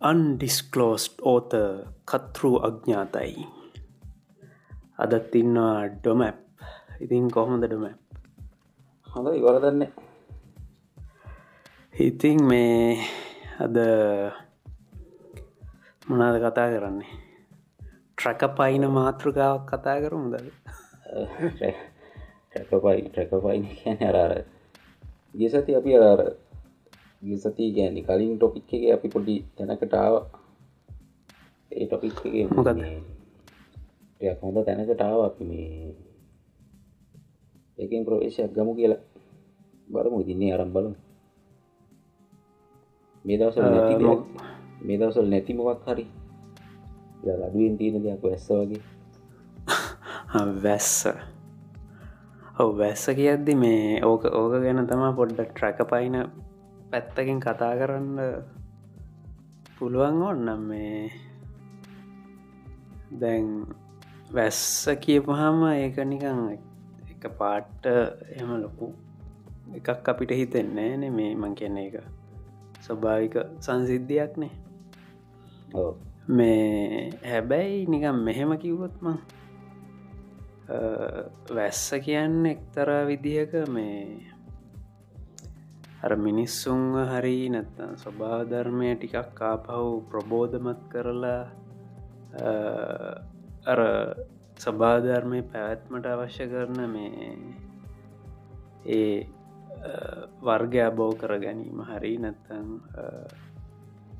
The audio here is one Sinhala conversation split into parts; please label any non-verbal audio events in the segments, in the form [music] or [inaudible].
අන්ඩිස්කලෝස්ට් ඕත කත්රු අඥාතයි අදත් ඉන්නවා ඩොමැප් ඉතින් කොහොමද ඩොමැප් හොඳ ඉවරදන්න ඉතින් මේ අද මොනාද කතා කරන්නේ? ට්‍රැක පයින මාතෘකාවක් කතා කරමුද ට්‍රැකපයි ට්‍රැකපයින කියන අරාර ගිය සති අපි අර ගිය සති ගැන්නේ කලින් ටොපික් එක අපි පොඩි තැනකටාව ඒ ටොපික් එක මොකද? ටයක් හොඳ තැනකටාව අපි මේ ඒකෙන් ප්‍රවේශයක් ගමු කියලා. බලමු ඉතින්නේ අරම් බලමු. මේ දවසල් නැති මේ දවසල් නැති මොකක් හරි? අඩුවෙන් තියෙන දෙයක් වැස්ස වගේ. [laughs] වැස්ස. ඔව වැස්ස කියද්දි මේ ඕක ඕක ගැන තමා පොඩ්ඩ ට්‍රැක පයින පැත්තකින් කතා කරන්න පුළුවන් ඕන්නම් මේ. දැන් වැස්ස කියපහම ඒක නිකං එක පාට්ට එම ලොකු එකක් අපිට හිතෙන්නේ නේ මේ මං කියන්නේ එක ස්වභාවික සංසිද්ධියක්නේ ඔව්. මේ හැබැයි නිකම් මෙහෙම කිව්වොත් මං වැස්ස කියන්න එක්තර විදිහක මේ අර මිනිස්සුන්ව හරි නැත්තම් ස්වභාධර්මය ටිකක් කාපහු ප්‍රබෝධමත් කරලා අ, අර සභාධර්මය පැවැත්මට අවශ්‍ය කරන මේ ඒ අ, වර්ග අබෝ කර ගැනීම හරි නැත්තං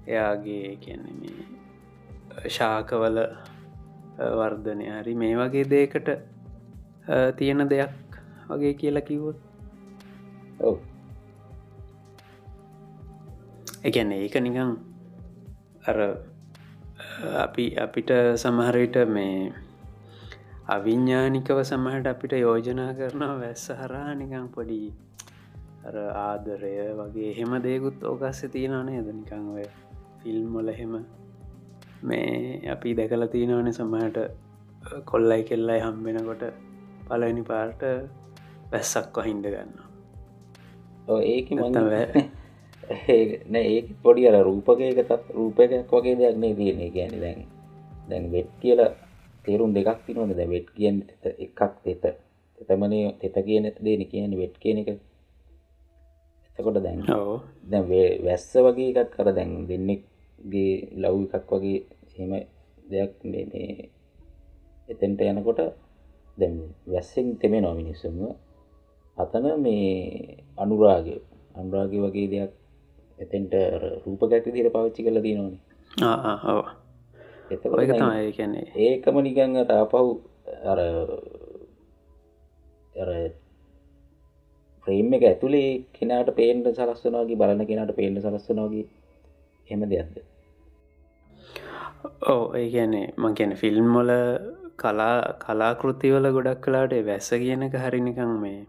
එයාගේ කියන්නේ මේ ශාකවල අ, වර්ධනය හරි මේ වගේ දේකට අ, තියෙන දෙයක් වගේ කියලා කිව්වොත්? ඔව්. එකන්න ඒක නිකං අර අපි අපිට සමහරවිට මේ අවිඤ්ඥානිකව සමහට අපිට යෝජනා කරනවා වැස්ස හරහා නිකං පොඩි ආදරය වගේ හෙම දෙකුත් ඕකස්ස තියෙනවනේ ද නිකං ඔය ෆිල්ම්මොල හෙම මේ අපි දැකල තියෙනවන සමහට කොල්ලයි කෙල්ලයි හම්බෙනකොට පලනි පාර්ට වැස්සක් වහින්ඩ ගන්න ඒක නෑ [laughs] ඒ පොඩි අර රූපකයක තත් රූපකයක් වගේ දෙයක් නේ තියෙන ගැන දැන් දැන් වෙට් කියලා තේරුම් දෙකක් තිනවන ද වෙට් කියන්න තෙත එකක් තෙත. තෙතමනේ තෙත කියන දේන කියන වෙට් කියන එක. එතකොට දැන් වේ- වැස්ස වගේ එකක් කර දැන් දෙන්නෙක්ගේ ලව් එකක් වගේ හෙම දෙයක් මේ එතෙන්ට යනකොට දැන් වැස්සෙන් තෙමෙනවා මිනිස්සුන්ව. අතන මේ අනුරාගය. අනුරාගය වගේ දෙයක් එතෙන්ට රූපකයක් විදිහට පාවිච්චි කරලා තියෙනවානේ ඕ එතකොට ඔයක දැන් තමයි කියන්නේ. ඒකම අර ආපහු අර ප්‍රේම් එක ඇතුළේ කෙනාට පේන්ට සලස්වනවාගේ බලන කෙනට පේන්ට සලස්වනවාගේ හෙම දෙයක්ද? ඕ ඒ ගැනේ මං කියන ෆිල්ම් මොල කලා කලාකෘතිවල ගොඩක් කලාට වැස්ස කියනක හරිනිකං මේ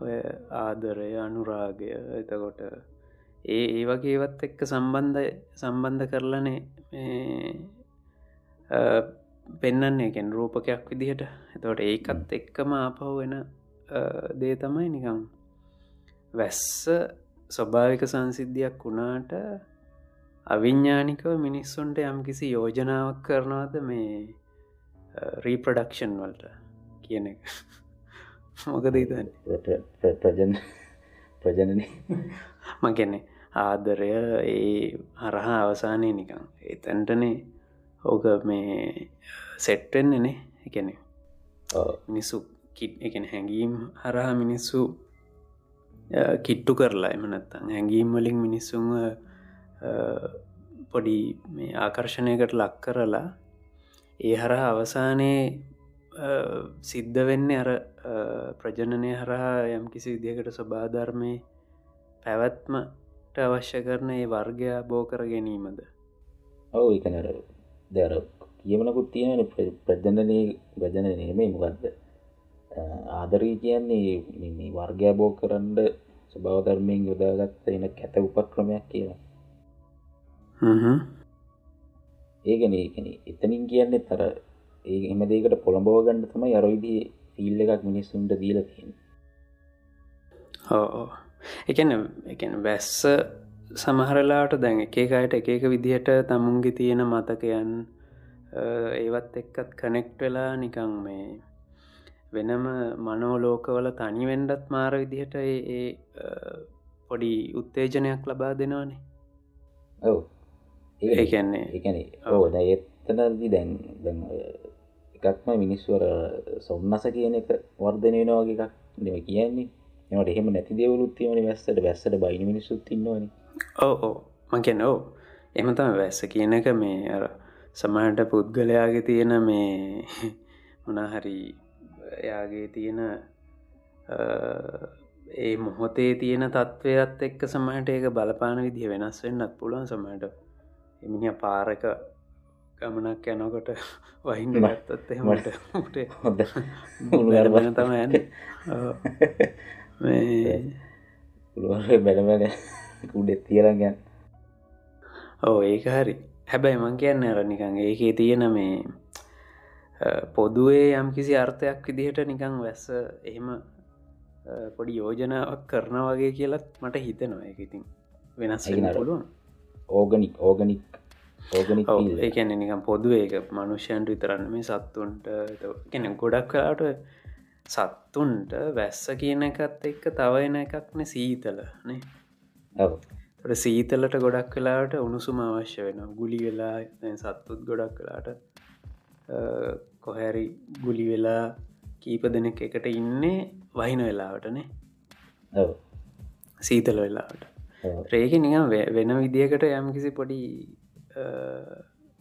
ඔය ආදරය අනුරාගය එතකොට ඒ ඒ වගේවත් එක්ක සම්බන්ධ සම්බන්ධ කරලනේ මේ අ, පෙන්නන්නේ එකෙන් රූපකයක් විදිහට. එතවට ඒකත් එක්කම ආපහු වෙන දේ තමයි නිකං වැස්ස ස්වභාවික සංසිද්ධියක් වුණාට අවිඤ්ඥානිකව මිනිස්සුන්ට යම්කිසි යෝජනාවක් කරනවාද මේ රීප්‍රඩක්ෂන් වලට කියන එක? [laughs] මොකද ඉතන්න ප්‍රජන් ප්‍රජනන. මගැනෙ ආදරය ඒ හරහා අවසානය නිකං එතැන්ටනේ ඕක මේ සෙට්ටෙන්න්නනේ එකනෙ මිනිස්සු කිට් එකන හැඟීම් හරහා මිනිස්සු කිට්ටු කරලා එමනත්තං හැඟීම් වලින් මිනිස්සුන් පොඩි මේ ආකර්ෂණයකට ලක් කරලා ඒ හරහා අවසානයේ සිද්ධ වෙන්න අර ප්‍රජනනය හරහා යම් කිසි විදිකට ස්වබාධර්මය පැවැත්මට අවශ්‍ය කරන ඒ වර්ගය බෝ කර ගැනීමද? ඔව එකනර දර කියමනකුත් තියෙන ප්‍රජනනය ප්‍රජන නේමයි මොකක්ද ආදරී කියන්නේ වර්ගය බෝ කරන්ඩ ස්වභාවධර්මයෙන් යොදාගත්ත එන කැත උපක්‍රමයක් කියලා. හ්ම්. ඒගන ඒකන. එතනින් කියන්න තර ඒ එම දේකට පොළඹව ගන්න තමයි අරවිදි ෆිල්ල එකක් මිනිස්සුන්ට දීල තියෙන ඕ එකන එකන වැස්ස සමහරලාට දැන් එකකට එක එක විදිහට තමුන්ගේ තියෙන මතකයන් ඒවත් එක්කත් කනෙක්ට් වෙලා නිකං මේ වෙනම මනෝලෝකවල තනිවෙන්ඩත් මාර විදිහට ඒ පොඩි උත්තේජනයක් ලබා දෙනවානේ. ඔව. ඒකන්නේ එකන ඕ එත්තනදි දැන් දැන් එකක්ම මිනිස්වර සොම්න්නස කියන එක වර්ධනය වගේ එකක් දෙම කියන්නේ එමට එහෙම නැති දෙවලුත් තියවන වැස්සට. වැස්සට බයින මිනිසුත් ඉන්නවන. ඕ ඕ මකැන ඕ එම තම වැස්ස කියන එක මේ සමහට පුද්ගලයාගේ තියෙන මේ [laughs] මොනාහරි එයාගේ තියෙන ඒ මොහොතේ තියෙන තත්ත්වයත් එක්ක සමහට ඒක බලපාන විදිහ වෙනස් වෙන්නත් පුළුවන්. සමට එමිනි පාරක ගමනක් යනකොට [laughs] වහින්න ගත්තත් එහෙමට උට [laughs] හොඳ. වැරබන තම ඇන පුළුවන් බැඩබැඩ කුඩෙත් තියරගන්න ඕ ඒක හරි. හැබැයි මං කියන්න අර නිකං ඒකේ තියෙන මේ පොදුවේ යම් කිසි අර්ථයක් විදිහට නිකං වැස්ස එහෙම පොඩි යෝජනාවක් කරන වගේ කියලත් මට හිතනවා. එක ඉතින් වෙනස් පුළුවන්. ඕගනික් ඕගනික් ඕගනික් ඒකැන නිකම් පොදුව ඒක මනුෂ්‍යයන්ට විතරන්න මේ සත්තුන්ට කෙන ගොඩක් කලාට සත්තුන්ට වැස්ස කියන එකත් එක්ක තවයන එකක්න සීතල නේ? ට සීතලට ගොඩක් වෙලාට උණුසුම අවශ්‍ය වෙන ගුලි වෙලා සත්තුත් ගොඩක් කලාට කොහැරි ගුලි වෙලා කීප දෙනෙක් එකට ඉන්නේ වහින වෙලාවටනේ සීතල වෙලාවට. රේක නිකම් වෙන විදිහකට යම් කිසි පොඩි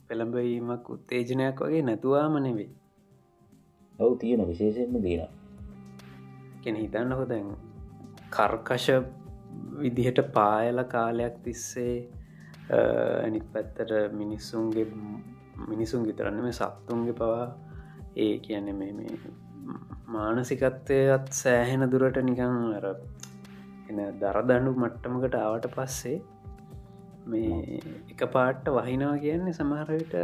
පෙළඹවීමක් උත්තේජනයක් වගේ නැතුවාම නෙවෙයි ඔවු තියෙන විශේෂයෙන්ම දීන කෙන හිතන්න හොදැන් කර්කශ විදිහට පායල කාලයක් තිස්සේ ඇනිත් පැත්තට මිනිස්සුන්ගේ මිනිසුන් විතරන්න මේ සත්තුන්ගේ පවා ඒ කියන්න මේ මේ මානසිකත්වයත් සෑහෙන දුරට නිකං අර එන දරදඩු මට්ටමකට ආවට පස්සේ මේ එක පාට්ට වහිනවා කියන්නේ සමහරවිට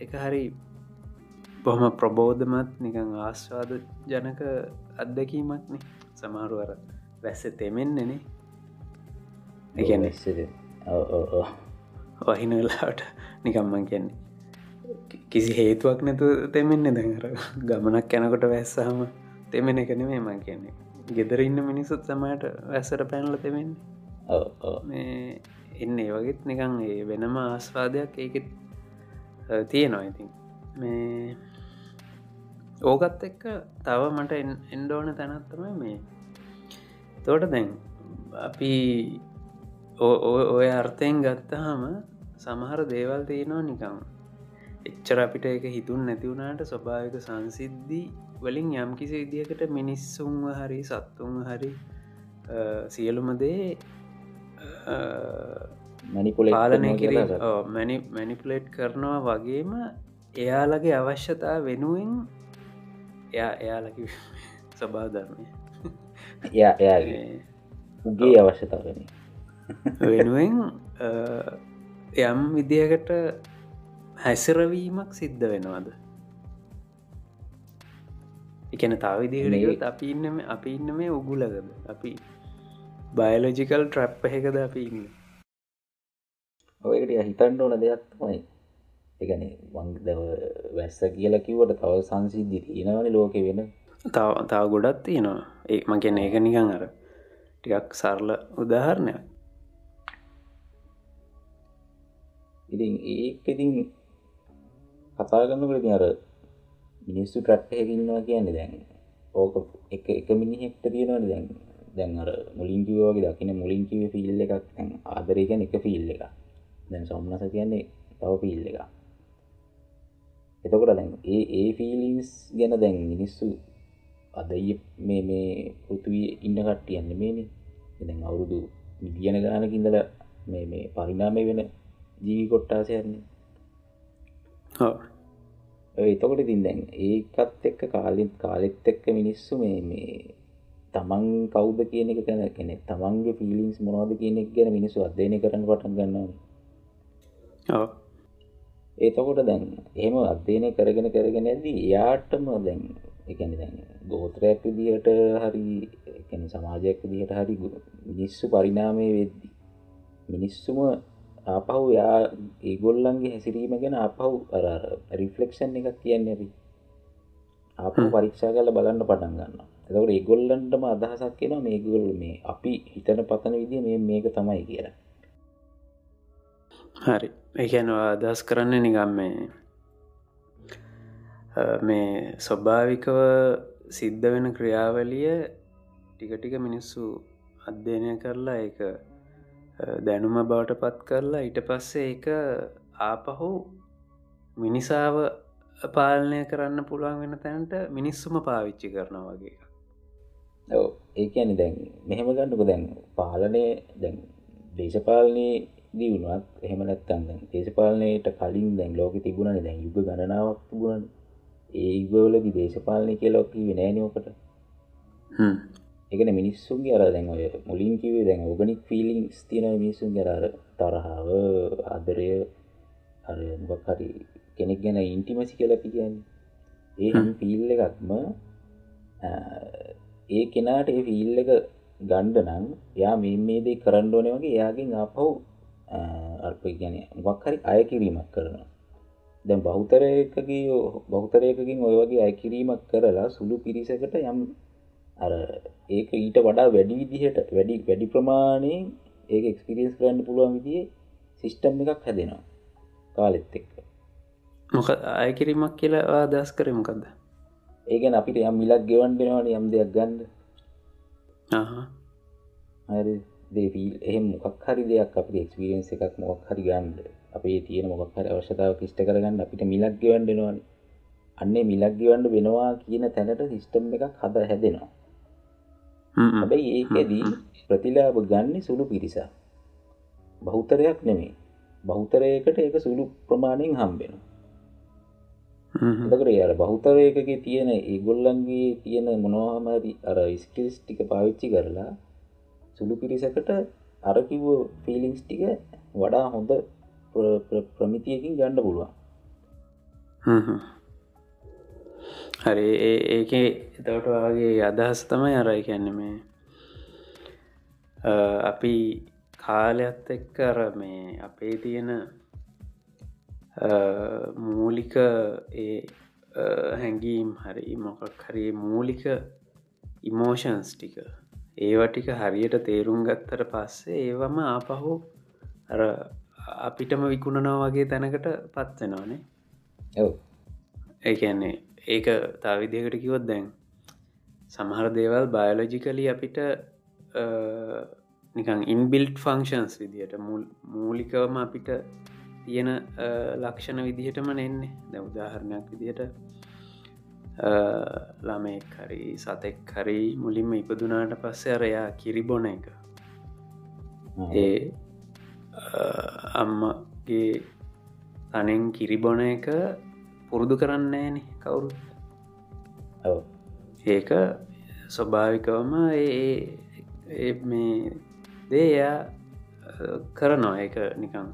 එක හරි බොහොම ප්‍රබෝධමත් නිකං ආස්වාද ජනක අත්දැකීමක්නේ සමහරුවර වැස්ස තෙමෙන්න්නනේ එකන වහිනලාට නිකම්මන් කියන්නේ කිසි හේතුවක් නැතු තෙමෙන්න දැඟර ගමනක් යැනකොට වැස්සාම තෙමෙන එක නෙමේ මං කියන්නේ. ගෙදර ඉන්න මිනිසුත් සමට වැස්සට පැනල තෙමෙන්නේ. එන්න ඒ වගේත් නිකං ඒ වෙනම ආස්වාදයක් ඒකෙත් තියෙනවා ඉතින්. මේ ඕකත් එක්ක තව මට එන්ඩෝන තැනත්තමයි මේ. තෝට දැන් අපි ඔය අර්ථයෙන් ගත්තහම සමහර දේවල් තියෙනවා නිකං එච්චර අපිට එක හිතුන් නැතිවුණට ස්වභාවික සංසිද්ධී වලින් යම් කිසි විදිහකට මිනිස්සුන්ව හරි සත්තුන් හරි සියලුමදේ පාලනය කිර මැනිපලේට් කරනවා වගේම එයාලගේ අවශ්‍යතා වෙනුවෙන් එයා එයාලකි සභාධර්මය එයා එයාගේ උගේ අවශ්‍යතාවන වෙනුවෙන් යම් විදිහකට හැසිරවීමක් සිද්ධ වෙනවාද එකන තාවිදිහට අපි ඉන්නම අපි ඉන්න මේ උගුලගද අපි බයලෝජිකල් ට්‍රප් එකද අපි ඉන්න ඔයකට හිතන්ඩ ඕන දෙයක් තමයි එකන වැස්ස කියලා කිවට තව සංසිද්ධි තියෙනවන ලෝක වෙන. තව තව ගොඩත් තියෙනවා. ඒ මගැන ඒක නිකං අර ටිකක් සරල උදාහරණයක්. ඉතින් ඒ ඉතින් කතා කරන්නකට ති අර මිනිස්සු ට්‍රට්ටයකින්නවා කියන්නේ දැන් ඕක එක එක මිනිහෙක්ට තියෙනවන දැන්. දැන් අර මුලින්කිවෝගේ දකින මුලින්කිව ෆිල් එකක්. දැන් ආදරයකැන එක ෆිල් එක දැන් සොම්න්නස කියන්නේ තව ෆිල් එක එතකොට දැන් ඒ ඒ ෆිලිස් ගැන දැන් මිනිස්සු අද මේ මේ පෘතුවී ඉන්න කට්ටියන්න මේනි. දැන් අවුරුදු මිදියන ගානකින්දල මේ මේ පරිනාමය වෙන ජීවි කොට්ටාසයන්නේ එතකොට තින් දැන් ඒකත් එක්ක කාලිත් කාලෙත් එක්ක මිනිස්සු මේ මේ තමන් කවුද කියන එක ගැන කෙනෙ තමන්ගේ පිලින්ස් මොනවද කියන එක ගැන මිනිස්සු අධ්‍යයනය කරන්න පටන් ගන්නවා ඒතකොට දැන් එහෙම අධ්‍යයනය කරගෙන කරගෙන ඇදී එයාටම දැන් එකන දැන් ගෝත්‍රයක් විදිහට හරි එකන සමාජයක් විදිහට හරි මිනිස්සු පරිනාමය වෙද්දි මිනිස්සුම ආපහු යා ඒගොල්ලන්ගේ හැසිරීම ගැන අපහු අර රිෆලෙක්ෂන් එකක් කියන්න අප. පරීක්ෂා කල බලන්න පටන් ගන්න එතකට ඒගොල්ලන්ටම අදහසක් කියෙන මේගොල් මේ අපි හිතන පතන විදි මේ මේක තමයි කියලා හරි. ඒකැනවා අදහස් කරන්න නිගම් මේ මේ ස්වභාවිකව සිද්ධ වෙන ක්‍රියාවලිය ටිකටික මිනිස්සු අධ්‍යයනය කරලා එක දැනුම බවට පත් කරලා ඊට පස්සේ එක ආපහු මිනිසාව පාලනය කරන්න පුළුවන් වෙන තැනට මිනිස්සුම පාවිච්චි කරන වගේ ඔව. ඒකන දැන් මෙහෙම ගන්නක දැන් පාලනය දැන් දේශපාලනය දියුණුවත් එහෙම නැත්තන්න දේශපාලනයට කලින් දැන් ලෝක තිබුණන දැන් යුග ගණනාවක් තිබුණන. ඒ ඉවලදි දේශපාලනය කියලොක්කී වෙනෑනෝකට එකන මිනිස්සුන්ගේ අර දැන් ඔය මුලින් කිවේ දැන් ඕගනික් ෆිලිං තියන මිනිසුන් අර තරහාව ආදරය අර මොකක් හරි කෙනෙක් ගැන ඉන්ටිමසි කලපි කියන්නේ. ඒ ෆිල් එකක්ම ඒ කෙනාට ඒ ෆිල් එක ගණ්ඩ නම් යා මේ මේදේ කරන්න ඕන වගේ එයාගෙන් අපහු අල්ප ගැන මොක් හරි අය කිරීමක් කරනවා. දැන් බෞතරයකගේ බෞතරයකින් ඔය වගේ අයකිරීමක් කරලා සුළු පිරිසකට යම් අර ඒක ඊට වඩා වැඩි විදිහට වැඩි වැඩි ප්‍රමාණයෙන් ඒක එක්ස්පිරියන්ස් කරන්න පුළුවන් විදිේ සිිස්ටම් එකක් හැදෙනවා කාලෙත් එක්ක. මොක අයකිරීමක් කියලා අදස් කරමකක්ද ඒගැන අපිට යම් මිලක් ගෙවන්ඩෙනවාට යම් දෙයක් ගන්ඩ හරි දේෆීල් එහෙම මොකක් හරි දෙයක් අපි එක්ස්පිරියන්ස එකක් මොක් හරි ගන්ඩ අපේ තියෙන මොකක් හරි අවශ්‍යතාව කිෂ්ට කරගන්න අපිට මිලක් ගෙවන්ඩෙනවාන අන්නේ මිලක් ගෙවන්ඩ වෙනවා කියන තැනට සිිස්ටම් එකක් හද හැදෙනවා. හැබැයි ඒකදී ප්‍රතිලාභ ගන්න සුළු පිරිසා බෞතරයක් නෙමේ බෞතරයකට ඒක සුළු ප්‍රමාණයෙන් හම්බෙන එතකට යාර බෞතරයකගේ තියෙන ඒගොල්ලන්ගේ තියෙන මොනවාහමරි අර ස්කිල්ස් ටික පාවිච්චි කරලා සුළු පිරිසකට අරකිව්ව ෆිලිංස් ටික වඩා හොඳ ප්‍රමිතියකින් ගණ්ඩ පුළුවන්. හරි ඒක එතවට වගේ අදහස් තමයි අරයි කියන්න මේ අපි කාලයක්ත් එක්ක අර මේ අපේ තියෙන මූලික ඒ හැඟීම් හරි මොකක් හරි මූලික ඉමෝෂන්ස් ටික ඒවටික හරියට තේරුම් ගත්තට පස්සේ ඒවම ආපහු අර අපිටම විකුණනවා වගේ තැනකට පත්වෙනවානේ ඒකන්නේ ඒක තාවිදිකට කිවොත් දැන් සමහර දේවල් බයලෝජිකලි අපිට නිකං ඉන්බිල්ට් ෆංක්ෂන්ස් විදියට මූලිකවම අපිට තියෙන ලක්ෂණ විදිහටම නෙන්නේ. ද උදාහරණයක් විදිහට ළමෙක් හරි සතෙක් හරි මුලින්ම ඉපදුනාට පස්සේ අරයා කිරිබොන එක. ඒ අම්මගේ තනෙන් කිරිබොන එක පුරුදු කරන්නේන කවුරු ඒක ස්වභාවිකවම ඒ මේ දේයා කරනවා. එක නිකං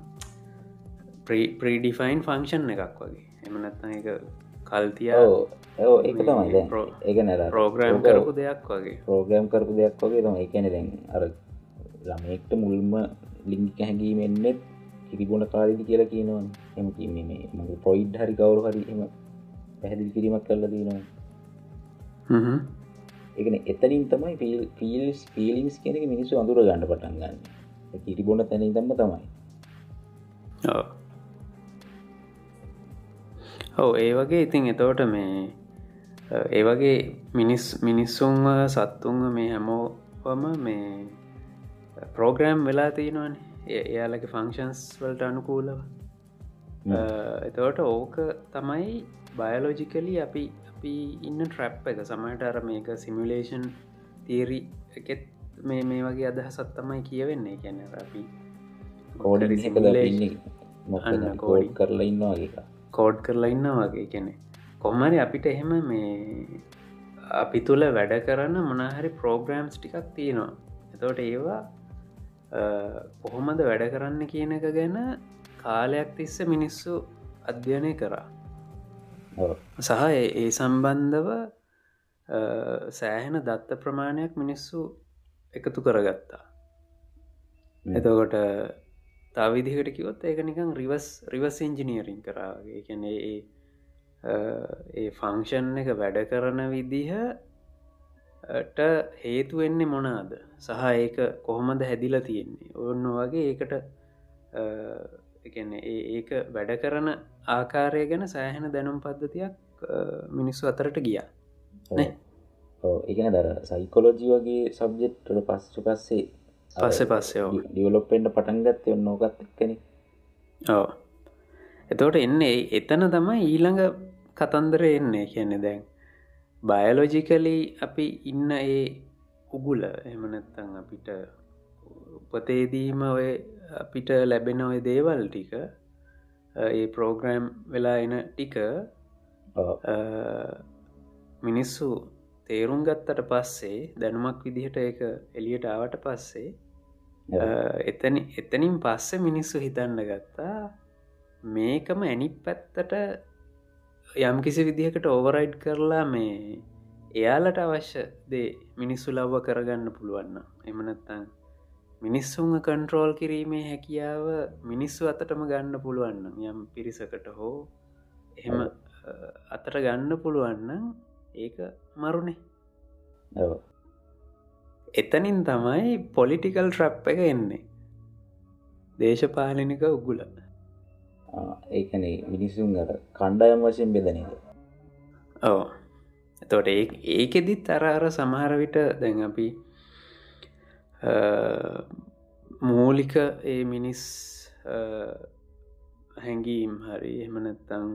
ප්‍රීඩිෆයින් ෆංක්ෂන් එකක් වගේ. එමනත්න එක කල්තියා ඒක තමයි ඒක නැ ප්‍රෝග්‍රම් කරපු දෙයක් වගේ. ප්‍රෝග්‍රම් කරපු දෙයක් වගේ තම එකන දැන් අර ළමෙක්ට මුල්ම ලිංගික හැඟීමෙන්නෙත් කිරිබොන කාරිදි කියලා කියනවා එම මේ මගේ පොයිඩ් හරි කවරු හරි එම පැහැදිලි කිරීමක් කරලා දීනවා එකන එතනින් තමයි පිල් පිල්ස් පිලිස් කෙනෙක මිනිස්සු අඳුර ගන්න පටන් ගන්න. කිරිබොන තැනින් තම්ම තමයි. ඔව. ඒ වගේ ඉතින් එතවට මේ ඒ වගේ මිනිස් මිනිස්සුන්ව සත්තුන්ව මේ හැමෝවම මේ ප්‍රෝග්‍රෑම් වෙලා තියෙනවානේ. එයාලගේ ෆංක්ෂන්ස් වලට අනුකූලව. එතවට ඕක තමයි බයලෝජිකලි අපි අපි ඉන්න ට්‍රැප් එක. සමට අර මේක සිමිලේෂන් තීරි එකෙත් මේ මේ වගේ අදහසත් තමයි කියවෙන්නේ. කැන අපි කෝඩ කෝඩ් කරලා ඉන්නවා එක කෝඩ් කරලා ඉන්න වගේ. කෙනෙ කොහමරි අපිට එහෙම මේ අපි තුළ වැඩ කරන්න මොනහරි ප්‍රෝග්‍රම්ස් ටිකක් තියෙනවා. එතවට ඒවා කොහොමද වැඩ කරන්න කියන එක ගැන කාලයක් තිස්ස මිනිස්සු අධ්‍යයනය කරා. සහ ඒ සම්බන්ධව සෑහෙන දත්ත ප්‍රමාණයක් මිනිස්සු එකතු කරගත්තා. එතකොට තාවිදිකට කිවොත් ඒක නිකං රිවස් රිවස් ඉංජිනියරින් කරාගේ කැන ඒ ඒ ෆංක්ෂන් එක වැඩ කරන විදිහට හේතුවෙන්නේ මොනාද සහ ඒක කොහොමද හැදිලා තියෙන්නේ? ඔන්න වගේ ඒකට ඒක වැඩ කරන ආකාරය ගැන සෑහෙන දැනුම් පද්ධතියක් මිනිස්සු අතරට ගියා. ඒගන දර සයිකොලෝජි වගේ සබ්ජෙක්්ට පස්සු පස්සේ පස්සේ පස්සේ ඩියවලොප්ෙන්ට පටන්ගත්ත ඔන්න ඕගත් එක්කන. ඕ එතෝට එන්නේ එතන තමයි ඊළඟ කතන්දර එන්නේ. කියන්නේ දැන් බයලෝජිකලි අපි ඉන්න ඒ උගුල එමනැත්තං අපිට උපතේදීම ඔය අපිට ලැබෙන ඔය දේවල් ටික ඒ ප්‍රෝග්‍රෑම් වෙලා එන ටික මිනිස්සු තේරුම් ගත්තට පස්සේ දැනුමක් විදිහට එක එලියට ආවට පස්සේ එතන එතනින් පස්සේ මිනිස්සු හිතන්න ගත්තා මේකම ඇනි පැත්තට යම් කිසි විදිහකට ඕවරයිඩ් කරලා මේ එයාලට අවශ්‍ය දේ මිනිස්සු ලව්ව කරගන්න පුළුවන්න එමනත්තං මිනිස්සුන් කන්ට්‍රෝල් කිරීමේ හැකියාව මිනිස්සු අතටම ගන්න පුළුවන්න යම් පිරිසකට හෝ එහෙම අතට ගන්න පුළුවන්න ඒක මරුණේ එතනින් තමයි පොලිටිකල් ට්‍රප් එක එන්නේ. දේශපාලනික උගුල ඒකන මිනිසුන් අර කණ්ඩායම් වශයෙන් බෙදනක ඕ එතොට ඒ ඒකෙදිත් අර අර සමහර විට දැන් අපි මූලික ඒ මිනිස් හැඟීම් හරි එහමනැත්තං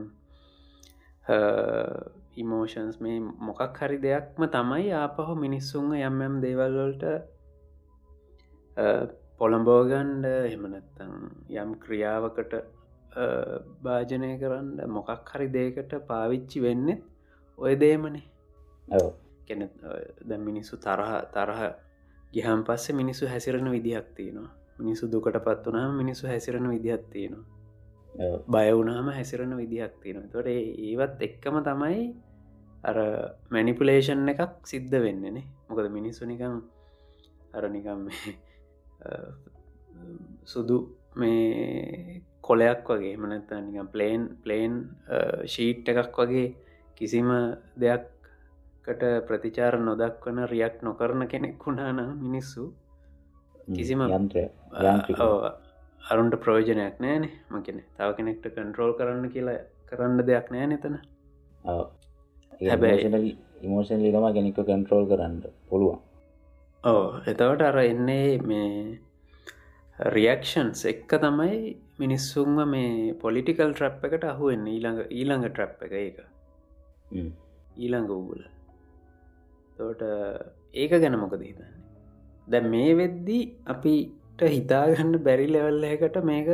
ඉමෝෂන්ස් මේ මොකක් හරි දෙයක්ම තමයි ආපහු මිනිස්සුන්ග යම් යම් දේවල්වලට පොළඹෝගන්ඩ එහමනැත්තං යම් ක්‍රියාවකට භාජනය කරන්න මොකක් හරි දේකට පාවිච්චි වෙන්න ඔය දේමනේ කෙන ද මිනිස්සු තරහ තරහ ගිහම් පස්සේ මිනිස්සු හැසිරෙන විදිහක් තියෙනවා. මිනිස්සු දුකට පත් වනාම මිනිස්සු හැසිරෙන විදිහක් තියෙනවා. බයවුනාම හැසිරෙන විදිහක් තියෙන තොට ඒවත් එක්කම තමයි අර මැනිපුලේෂන් එකක් සිද්ධ වෙන්නනේ මොකද මිනිස්සු නිකම් අරනිකම් සුදු මේ කොලයක් වගේ. මනත්ත නිකම් ප්ලේන් ප්ලේන් ශීට් එකක් වගේ කිසිම දෙයක්කට ප්‍රතිචාර නොදක්වන රියක් නොකරන කෙනෙක් වුණා නම් මිනිස්සු කිසිම අරුන්ට ප්‍රෝජනයක් නෑනේ මකෙන තව කෙනෙක්ට කන්ට්‍රෝල් කරන්න කියලා කරන්න දෙයක් නෑ නතන හැබැයි ඉමෝෂන් ලිකම කෙනෙක්ක කන්ට්‍රෝල් කරන්න පුළුවන්. ඕ එතවට අර එන්නේ මේ රියක්ෂන්ස් එක්ක තමයි මිනිස්සුන්ම මේ පොලිටිකල් ට්‍රප් එකට අහුවෙන්න ඊළඟ ඊළඟ ට්‍රප් එක ඒක. ඊළඟ වූල තෝට ඒක ගැන මොකද හිතන්නේ? දැ මේ වෙද්දී අපිට හිතාගන්න බැරි ලෙවල්ලකට මේක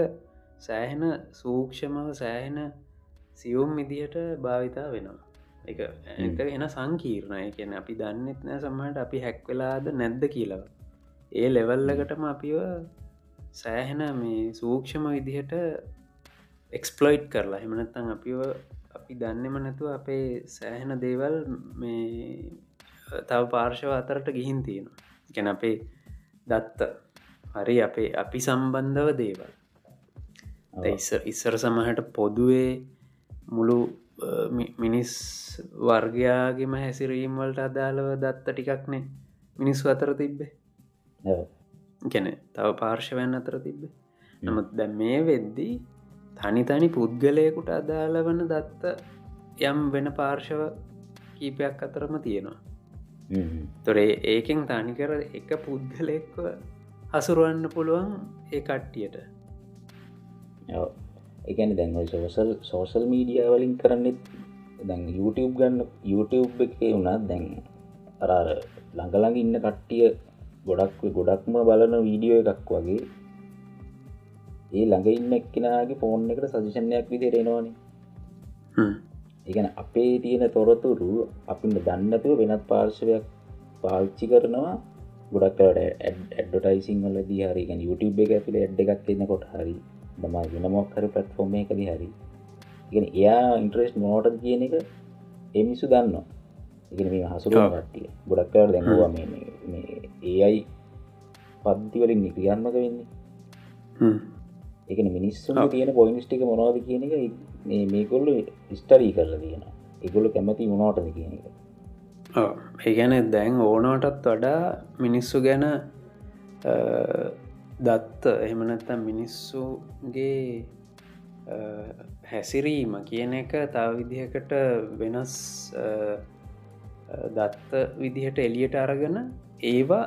සෑහෙන සූක්ෂමව සෑහෙන සියුම් විදිහට භාවිතා වෙනවා. එක එත එන සංකීර්ණය. කියන අපි දන්නෙත් නෑ සමහට අපි හැක්වෙලාද නැද්ද කියලව ඒ ලෙවල්ලකටම අපිව සෑහෙන මේ සූක්ෂම විදිහට එක්ස්පලොයිට් කරලා. එමනත්තං අපිව අපි දන්නෙම නැතුව අපේ සෑහෙන දේවල් මේ තව පාර්ශව අතරට ගිහින් තියෙනවා. ගැන අපේ දත්ත. හරි අපේ අපි සම්බන්ධව දේවල්. ඉස්සර සමහට පොදුවේ මුළු මිනිස් වර්ගයාගේම හැසිරීම් වලට අදාළව දත්ත ටිකක්නේ මිනිස්සු අතර තිබ්බේ ගැන තව පාර්ශවයන් අතර තිබ්බේ. නමුත් දැ මේ වෙද්දී තනි තනි පුද්ගලයකුට අදාළ වන දත්ත යම් වෙන පාර්ශව කීපයක් අතරම තියෙනවා. තොරේ ඒකෙන් තනිකර එක පුද්ගලෙක්ව හසුරුවන්න පුළුවන් ඒ කට්ටියට. එකන දැන් සෝසල් සෝසල් මීඩිය වලින් කරන්නෙත් දැන් YouTube ගන්න YouTube එක වුණත් දැන් අරාර ළඟළඟ ඉන්න කට්ටිය ගොඩක් ගොඩක්ම බලන වීඩියෝ එකක් වගේ. ඒ ළඟ ඉන්න එක්කෙනගේ ෆෝන් එකට සජිෂණයක් විදිරෙනවාන ඒගැන අපේ තියෙන තොරතුරු අපිට දන්නතුව වෙනත් පාර්ශවයක් පාවිච්චි කරනවා. ගොඩක්ට ඇඩ්ඩටයිසිං වල දී හරිගැන YouTube එක ඇතුළ ඇඩ් එකක් එන්න කොට හරි දම වෙනමොක් හරි පටෆෝර්ම එකද හරි. ඉගෙන එයා ඉන්ට්‍රෙස්් මෝට කියන එක එමිසු දන්නවා. ඉගෙන මේ හසුරුව කට්ටිය. ගොඩක්කවට දැඟවා මේ ඒයි පද්ධතිවලින් ක්‍රියාත්මක වෙන්නේ. එක මිනිස්සු තියෙන පොයින්ස්ටික මොනවාද කියන එක මේකොල්ල ස්ටරී කරලා තියෙන එකොල්ල කැමති මොනෝටද කියන එක. ඒගැන දැන් ඕනෝටත් වඩා මිනිස්සු ගැන දත්ත එහෙමනැත්තම් මිනිස්සුගේ හැසිරීම කියන එක තව විදිහකට වෙනස් දත්ත විදිහට එලියට අරගෙන ඒවා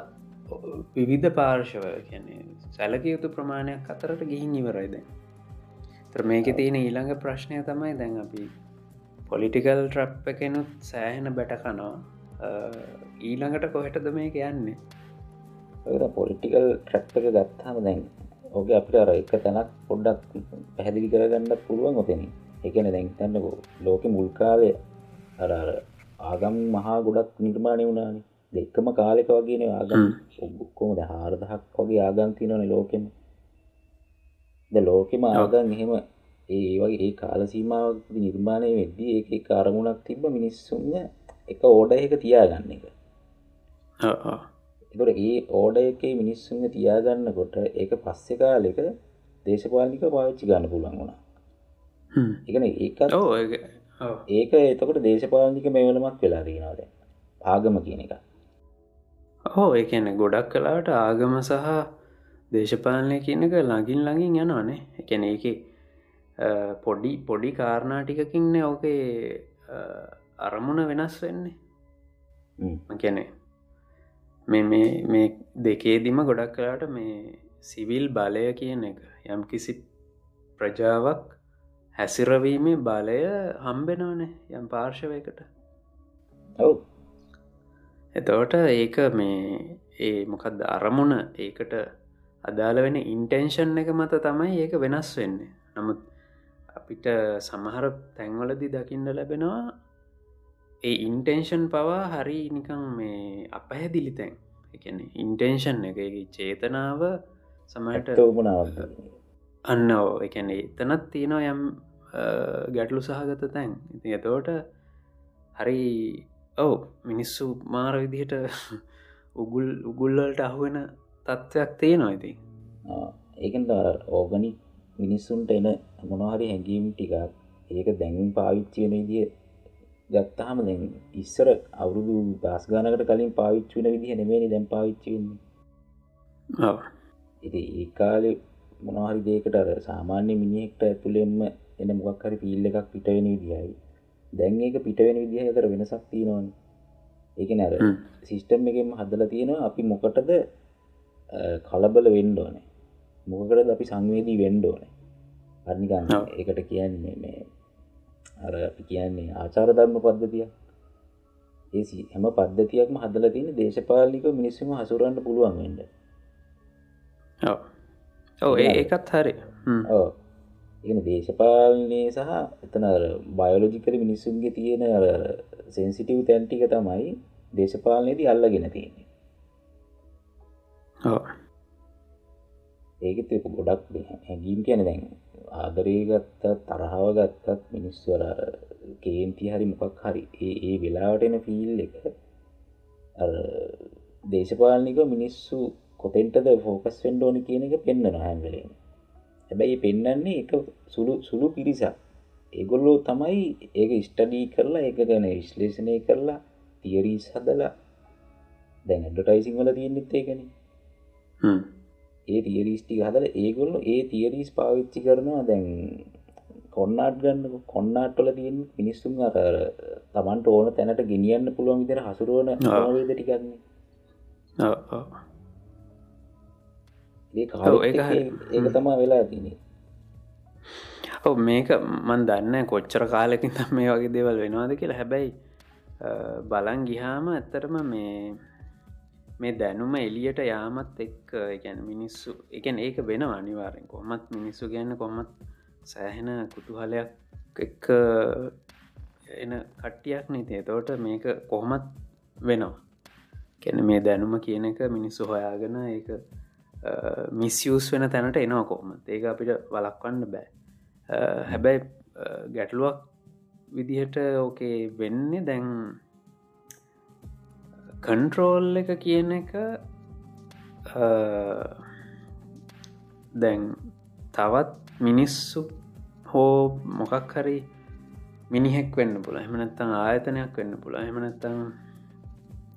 විවිධ පාර්ශව කියන්නේ සැලක යුතු ප්‍රමාණයක් අතරට ගිහින් ඉවරයිද තර මේක තියෙන ඊළඟ ප්‍රශ්නය තමයි දැන් අපි පොලිටිකල් ට්‍රප් එකනුත් සෑහෙන බැට කනවා. ඊළඟට කොහෙටද මේක යන්නේ? පොලිටිකල් ට්‍රප් එක ගත්තාම දැන් ඕක අපිට අර එක තැනක් පොඩ්ඩක් පැහැදිලි කරගන්න පුළුවන් ඔතෙන. එකන දැන්තන්නකෝ ලෝක මුල්කාවය අර ආගම් මහා ගොඩක් නිර්මාණය වුණානේ. දෙක්කම කාලෙක වගේන ආගම්. ඔක්කොමද හාරදහක් වගේ ආගන්තිනවන ලෝකෙම. ද ලෝකෙම ආගන් එහෙම ඒ වගේ ඒ කාලසීමාව නිර්මාණය වෙද්දී ඒ කාරමුණක් තිබ මිනිස්සුන්න එක ඕඩ එක තියාගන්න එක. එතොට ඒ ඕඩ එකේ මිනිස්සුන්ග තියාගන්න කොට ඒක පස්සෙ කාලෙක දේශපාලික පාවිච්චි ගන්න පුළන් වුණා. එකන ඒකත් ඒක. එතකොට දේශපාලික මේවලමක් වෙලා දීනවාද ආගම කියන එක හෝ එකන ගොඩක් කලාට ආගම සහ දේශපාලනය කියනක ළඟින් ළඟින් යනවානේ එකන ඒක පොඩි පොඩි කාරණාටිකකින්න ඕකේ අරමුණ වෙනස් වෙන්නේ. කැනේ මේ දෙකේදිම ගොඩක් කලාට මේ සිවිල් බලය කියන එක යම් කිසි ප්‍රජාවක් හැසිරවීමේ බලය හම්බෙනවනේ යම් පාර්ශවයකට. ඔව් එතවට ඒක මේ ඒ මොකක්ද අරමුණ ඒකට අදාළ වෙන ඉන්ටෙන්ෂන් එක මත තමයි ඒක වෙනස් වෙන්නේ. නමුත් අපිට සමහර තැන්වලදි දකිින්ට ලැබෙනවා ඒ ඉන්ටෙන්ෂන් පවා හරි නිකං මේ අපහැදිලි තැන්. එකන ඉන්ටෙන්ෂන් එක චේතනාව සමයට උමනාව අන්න ඕ එකන එතනත් තියෙනවා යම් ගැටලු සහගත තැන්. ඉති එතෝට හරි ඔව් මිනිස්සු මාර විදිහට [laughs] උගුල් උගුල්ලට අහුවෙන තත්ත්වයක් තියෙනවා ඉති ඒකෙන් ඕගනික් මිනිස්සුන්ට එන මොනහරි හැඟීම් ටිකක් ඒක දැන් පාවිච්චියන විදිිය ගත්තාහම දැ ඉස්සර අවුරුදු දස් ගානකට කලින් පාවිච්චි වන විදිහ නෙමේනි දැම් පාවිච්චිවෙන්නේ ඉති ඒ කාලෙ මොනහරි දේකට අර සාමාන්‍ය මිනිහෙක්ට ඇතුළෙන්ම එන මොකක් හරි පිල්ල එකක් පිටවෙන විදිහයි දැන් ඒක පිටවෙන විදිහ තර වෙනසක් තියෙනවන්. ඒක නැර සිිස්ටම් එකෙම හදල තියෙනවා අපි මොකටද කලබල වෙන්ඩෝනේ මොකකටද අපි සංවේදී වෙන්ඩෝනේ අනිගන්න ඒකට කියන්නේ මේ අර අපි කියන්නේ ආචාර ධර්ම පද්ධතිය ඒ හැම පද්ධතියක්ම හදල තියෙන දේශපාලික මිනිස්සුම හසුරන්න පුළුවන් වෙන්ඩ ඔව. ඒකත් හරි. ඕ එන දේශපාලනය සහ එතන බයෝලෝජිකල මිනිස්සුන්ගේ තියෙන සෙන්සිටව් තැන්ටික තමයි දේශපාලනයේදී අල්ලගෙන තියෙන්නේ. ඒකත් ගොඩක් හැඟීම් කියන දැන් ආදරේ ගත්තත් තරහාව ගත්තත් මිනිස්වර කේන්ති හරි මොකක් හරි ඒ ඒ වෙලාවට එන ෆිල් එක දේශපාලනික මිනිස්සු කොතෙන්ටද ෆෝකස් වෙන්ඩෝනි කියන එක පෙන්න්න නොහැම්වලේම හැබැයි පෙන්න්නන්නේ එක සුළු සුළු පිරිසක්. ඒගොල්ලෝ තමයි ඒක ස්ටඩී කරලා එක ගැන විශ්ලේෂණය කරලා තියරීස් හදලා දැන් ඇඩටයිසිං වල තියෙන්නෙත් ඒකන. ඒ තියරිස්ටි හදල ඒගොල්ලු ඒ තියරීස් පාවිච්චි කරනවා. දැන් කොන්නාට් ගන්න කොන්නාට්ටල තියෙන් මිනිස්සුම් අර තමන්ට ඕන තැනට ගෙනියන්න පුළුවන් විතර හසුරුවන වේද ටිකන්නේ ඒක තමා වෙලා තිනේ ඔව මේක මන් දන්න කොච්චර කාලෙකින් තම් මේ වගේ දේවල් වෙනවාද කියලා. හැබැයි බලන් ගිහාම ඇත්තරම මේ මේ දැනුම එලියට යාමත් එක් ගැන මිනිස්සු එකන් ඒක වෙන අනිවාරෙන් කොමත් මිනිස්සු ගැන්න කොමත් සෑහෙන කුතුහලයක් එක්ක එන කට්ටියක් නීතේ තෝට මේක කොහොමත් වෙනවා. කැන මේ දැනුම කියන එක මිනිස්සු හොයාගෙන ඒක මිස්යස් වෙන තැනට එනවා කොහොමත් ඒක අපිට වලක්වන්න බෑ. හැබැයි ගැටලුවක් විදිහට ඕකේ වෙන්නේ දැන් කන්ට්‍රෝල් එක කියන එක දැන් තවත් මිනිස්සු හෝ මොකක් හරි මිනිහෙක් වෙන්න පුළ එමනත්තං ආයතනයක් වෙන්න පුළ එමනත්තං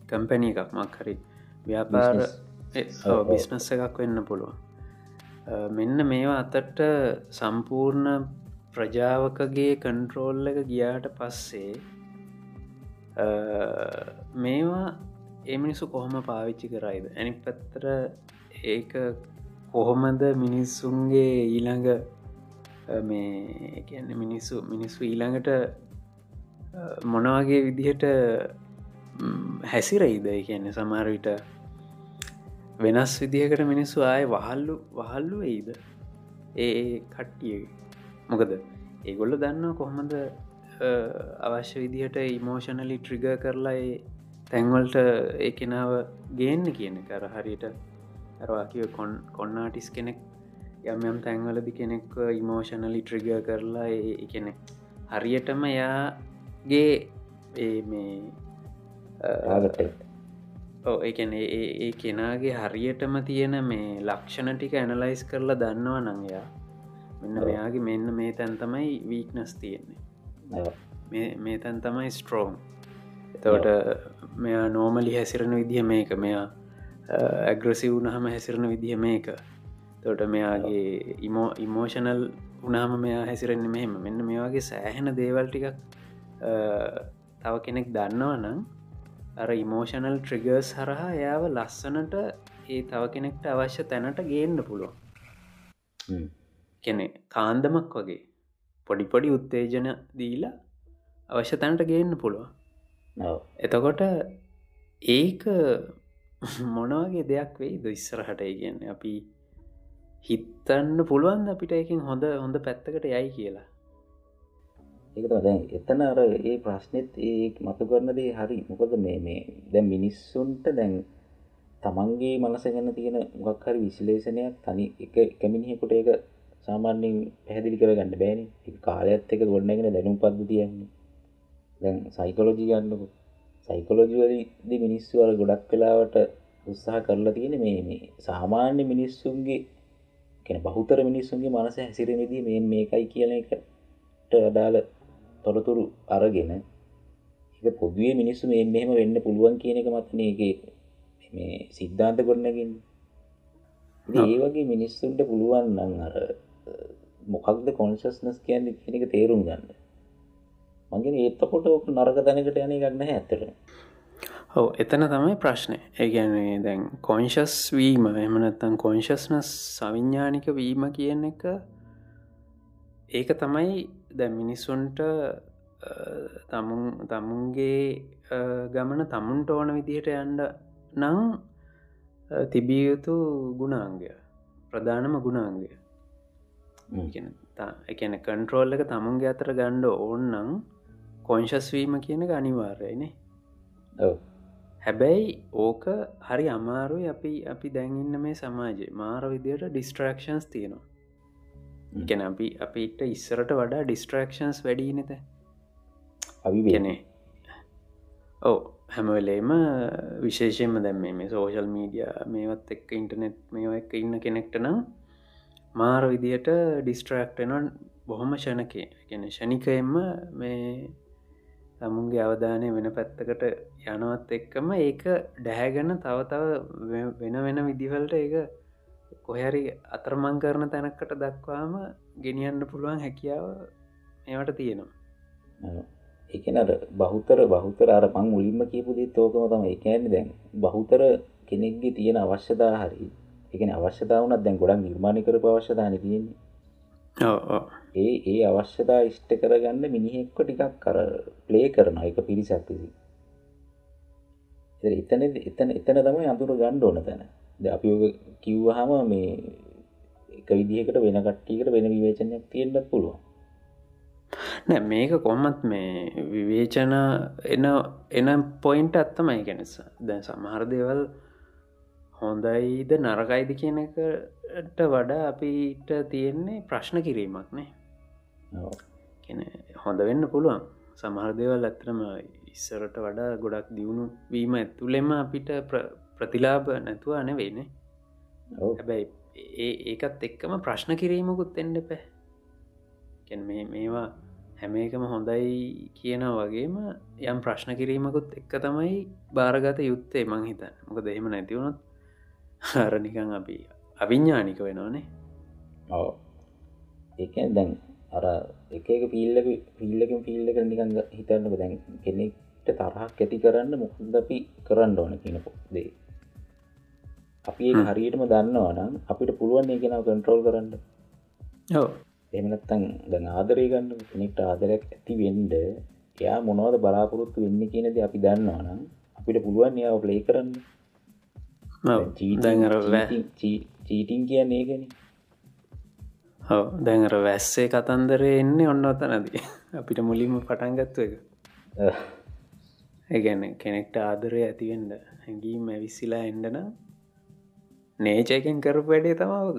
කම්පැනි එකක් මක් හරි ව්‍යාපාර බිස්නස් එකක් වෙන්න පුළුව මෙන්න මේවා අතට සම්පූර්ණ ප්‍රජාවකගේ කන්ට්‍රෝල් එක ගියාට පස්සේ මේවා එමිනිසු කොහොම පාවිච්චි කරයිද? ඇනි පැත්තර ඒක කොහොමද මිනිස්සුන්ගේ ඊළඟ මේ කියන්න මිනිස්සු මිනිස්සු ඊළඟට මොනවගේ විදිහට හැසිරයිද? කියන්නේ සමාරවිට වෙනස් විදිහකට මිනිස්සු ආය වහල්ලු වහල්ලු එයිද ඒ කට්ටිය. මොකද ඒගොල්ල දන්න කොහොමද අවශ්‍ය විදිහට ඉමෝෂනලි ට්‍රිග කරලා තැන්වල්ට ඒ කෙනාව ගේන්න කියන කර හරියට ඇරවාකිව කොන් කොන්නාටිස් කෙනෙක් යම් යම් තැන්වලදි කෙනෙක් ඉමෝෂනලි ට්‍රිග කරලා ඒ කෙනෙක් හරියටම යාගේ ඒ මේ ඒකැන ඒ කෙනාගේ හරියටම තියෙන මේ ලක්ෂණ ටික ඇනලයිස් කරලා දන්නවා නංයා මෙන්න මෙයාගේ මෙන්න මේ තැන් තමයි වීක්නස් තියෙන්නේ. මේ තැන් තමයි ස්ට්‍රෝම් එතවට මෙයා නෝමලි හැසිරණ විදිහ මේක. මෙයා ඇග්‍රසි වුණහම හැසිරණ විදිහ මේක. තොට මෙයාගේ ඉමෝ ඉමෝෂනල් උනාම මෙයා හැසිරෙන්න්න මෙහෙම. මෙන්න මේවාගේ සෑහෙන දේවල් ටිකක් තව කෙනෙක් දන්නවා නම් අර ඉමෝෂනල් ට්‍රිගර්ස් හරහා එයාව ලස්සනට ඒ තව කෙනෙක්ට අවශ්‍ය තැනට ගේන්න පුළුවන්. කෙනෙ කාන්දමක් වගේ. පොඩිපොඩි උත්තේජන දීලා අවශ්‍ය තැනට ගේන්න පුළුවන්. එතකොට ඒක මොනවගේ දෙයක් වෙයි ද ඉස්සරහට ඉගන්න අපි හිත්තන්න පුළුවන් අපිට එකින් හොඳ හොඳ පැත්තකට යයි කියලා ඒකත දැන් එතන අර ඒ ප්‍රශ්නෙත් ඒ මතු කරනදේ හරි. මොකද මේ මේ දැ මිනිස්සුන්ට දැන් තමන්ගේ මනස ගැන තියෙන මොකක් හරි විශ්ලේෂණයක් තනි එක එකමිනිහෙකුට ඒක සාමාන්‍යෙන් පැහැදිලි කරගන්න බෑන. කාලයත් එක ගොඩනගෙන දැනුම් පද්ධතියන්නේ. දැන් සයිකොලෝජි ගන්නක. සයිකොලෝජිවලදි මිනිස්සුවල ගොඩක් කලාවට උත්සාහ කරලා තියෙන මේ මේ සාමාන්‍ය මිනිස්සුන්ගේ කැන බහුතර මිනිස්සුන්ගේ මනස හැසිරෙනදී මේ මේකයි කියන එකට අදාළ තොරතුරු අරගෙන එක පොදුවේ මිනිස්සු මේ මෙහෙම වෙන්න පුළුවන් කියන එක මතන එක මේ සිද්ධාන්ත කොරනකින් ඒ වගේ මිනිස්සුන්ට පුළුවන් නං අර මොකක්ද කොන්ශස්නස් කියන්න කියන එක තේරුම් ගන්න. මගේ ඒත්තකොට ඕක නරක තැනකට යන ගන්න ඇත්තට ඔව එතන තමයි ප්‍රශ්නය ඒගැනේ දැන් කොංශස් වීම එමනත්තන් කොංශස්නස් සවිඤ්ඥානික වීම කියන එක ඒක තමයි දැ මිනිස්සුන්ට තමුන් තමුන්ගේ ගමන තමුන්ට ඕන විදිහට යන්ඩ නං තිබිය යුතු ගුණාංගය. ප්‍රධානම ගුණාංගය. එකන කන්ට්‍රෝල් එක තමුන්ගේ අතර ගණ්ඩ ඕන්නම් කොංශස්වීම කියන අනිවාර්යනේ හැබැයි ඕක හරි අමාරුයි අපි අපි දැන්ඉන්න මේ සමාජයේ මාර විදියට ඩිස්ට්‍රක්ෂන්ස් තියෙනවා ගැන අපි අපිට ඉස්සරට වඩා ඩිස්ට්‍රක්ෂන්ස් වැඩී නැත අපි වෙනේ ඕ හැමවෙලේම විශේෂයෙන්ම දැම් මේ සෝෂල් මීඩිය මේවත් එක්ක ඉන්ටනෙට් මේ එක්ක ඉන්න කෙනෙක්ට නම් මාර විදියට ඩිස්ට්‍රක්ටනන් බොහොම ෂණකේ. ගැන ෂණිකයෙන්ම මේ තමුන්ගේ අවධානය වෙන පැත්තකට යනවත් එක්කම ඒක ඩැහැගන්න තව තව වෙන වෙන විදිවලට ඒක කොහැරි අතරමං කරන තැනක්කට දක්වාම ගෙනියන්න පුළුවන් හැකියාව ඒවට තියෙනවා. එකනට බහුතර බහුතර අර පං මුලින්ම කියපුදේ තෝකම තම එකන්න දැන් බහුතර කෙනෙක්ගේ තියෙන අවශ්‍යතා හරි එකන අවශ්‍යතාවනත් දැන් ගොඩක් නිර්මාණි කර අවශ්‍යතාන තියෙන්නේ. ඒ ඒ අවශ්‍යතා ඉෂ්ට කරගන්න මිනිහෙක්ක ටිකක් කර ප්ලේ කරන එක පිරිසක්කිසි එතන එතන එතන තමයි අඳුර ගණ්ඩ ඕන තැන ද අපි කිව්වහම මේ එක විදිහකට වෙන කට්ටියකට වෙන විවේචනයක් තියෙන්ට පුළුවන්. නෑ මේක කොහොමත් මේ විවේචන එන එන පොයින්ට අත්තමයි ගැනස දැන් සමහර දේවල් හොඳයිද නරකයිද කියන එකට වඩා අපිට තියෙන්නේ ප්‍රශ්න කිරීමක් නේ. කෙන හොඳ වෙන්න පුළුවන්. සමහර දේවල් ඇත්තරම ඉස්සරට වඩා ගොඩක් දියුණු වීම ඇතුළෙම අපිට ප්‍රතිලාබ නැතුව අනවෙන්නේ හැබැයි ඒ ඒකත් එක්කම ප්‍රශ්න කිරීමකුත් එන්න පැ මේ මේවා හැම එකම හොඳයි කියන වගේම යම් ප්‍රශ්න කිරීමකුත් එක්ක තමයි භාරගත යුත්තේ මං හිත මොක දෙහෙම නැතිවුණොත් හරනිකං අපි අවිඤ්ඥානික වෙනවානේ ඕ ඒක දැන් අර එක පිල්ලක පිල්ලකින් පිල්ලක නිකං හිතන්නක දැන් කෙනෙක්ට තරහක් ඇති කරන්න මොකද අපි කරන්න ඕන කියනපු දේ අපි හරියටම දන්නවනම් අපිට පුළුවන් ඒ කෙනාව කන්ට්‍රෝල් කරන්න. එමනත්තන් දැන් ආදරය ගන්න කෙනෙක්ට ආදරයක් ඇති වෙන්ඩ එයා මොනවද බලාපොරොත්තු වෙන්න කියනද අපි දන්නවනම් අපිට පුළුවන් යාව ප්ලේ කරන්න. චීටිං කියන්න ඒගැන හව දැඟර වැස්සේ කතන්දරය එන්නේ ඔන්න ඔතනදී. අපිට මුලින්ම පටන්ගත්ව එක. ඒගැන කෙනෙක්ට ආදරය ඇතිවෙන්ඩ හැඟීම් ඇවිස්සිලා එන්ඩන නේචයකෙන් කරපු වැඩේ තමාවක.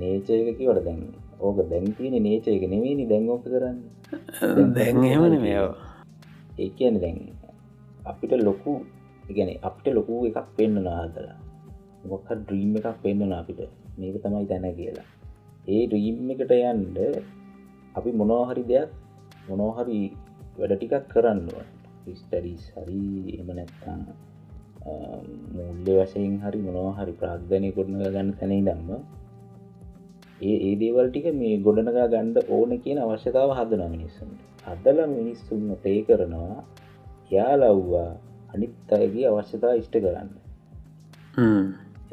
නේචයක කිවට දැන් ඕක දැන්තියන නේචයක නෙමේනි දැන්ගෝක කරන්න. දැන්හෙමන මේවා ඒ කියන දැන් අපිට ලොකු ඉගැන අපිට ලොකු එකක් පෙන්න්න නාදලා මොක්ක ඩ්‍රීම් එකක් පෙන්න්නන අපිට. මේක තමයි තැන කියලා. ඒ ඩ්‍රීම් එකට යන්ඩ අපි මොනෝහරි දෙයක් මොනෝහරි වැඩ ටිකක් කරන්නවා ස්ටඩිස් හරි එම නැත්තා මුල්ල වශයෙන් හරි මොනෝහරි ප්‍රාග්ධනය කොටන ගන්න තැනයි දම්ම ඒ ඒ දේවල් ටික මේ ගොඩනගා ගණ්ඩ ඕන කියන අවශ්‍යතාව හදන මිනිස්සුන්ට. අදල මිනිස්සුන්න තේ කරනවා යාලව්වා අනිත් අයගේ අවශ්‍යතා ඉෂ්ට කරන්න.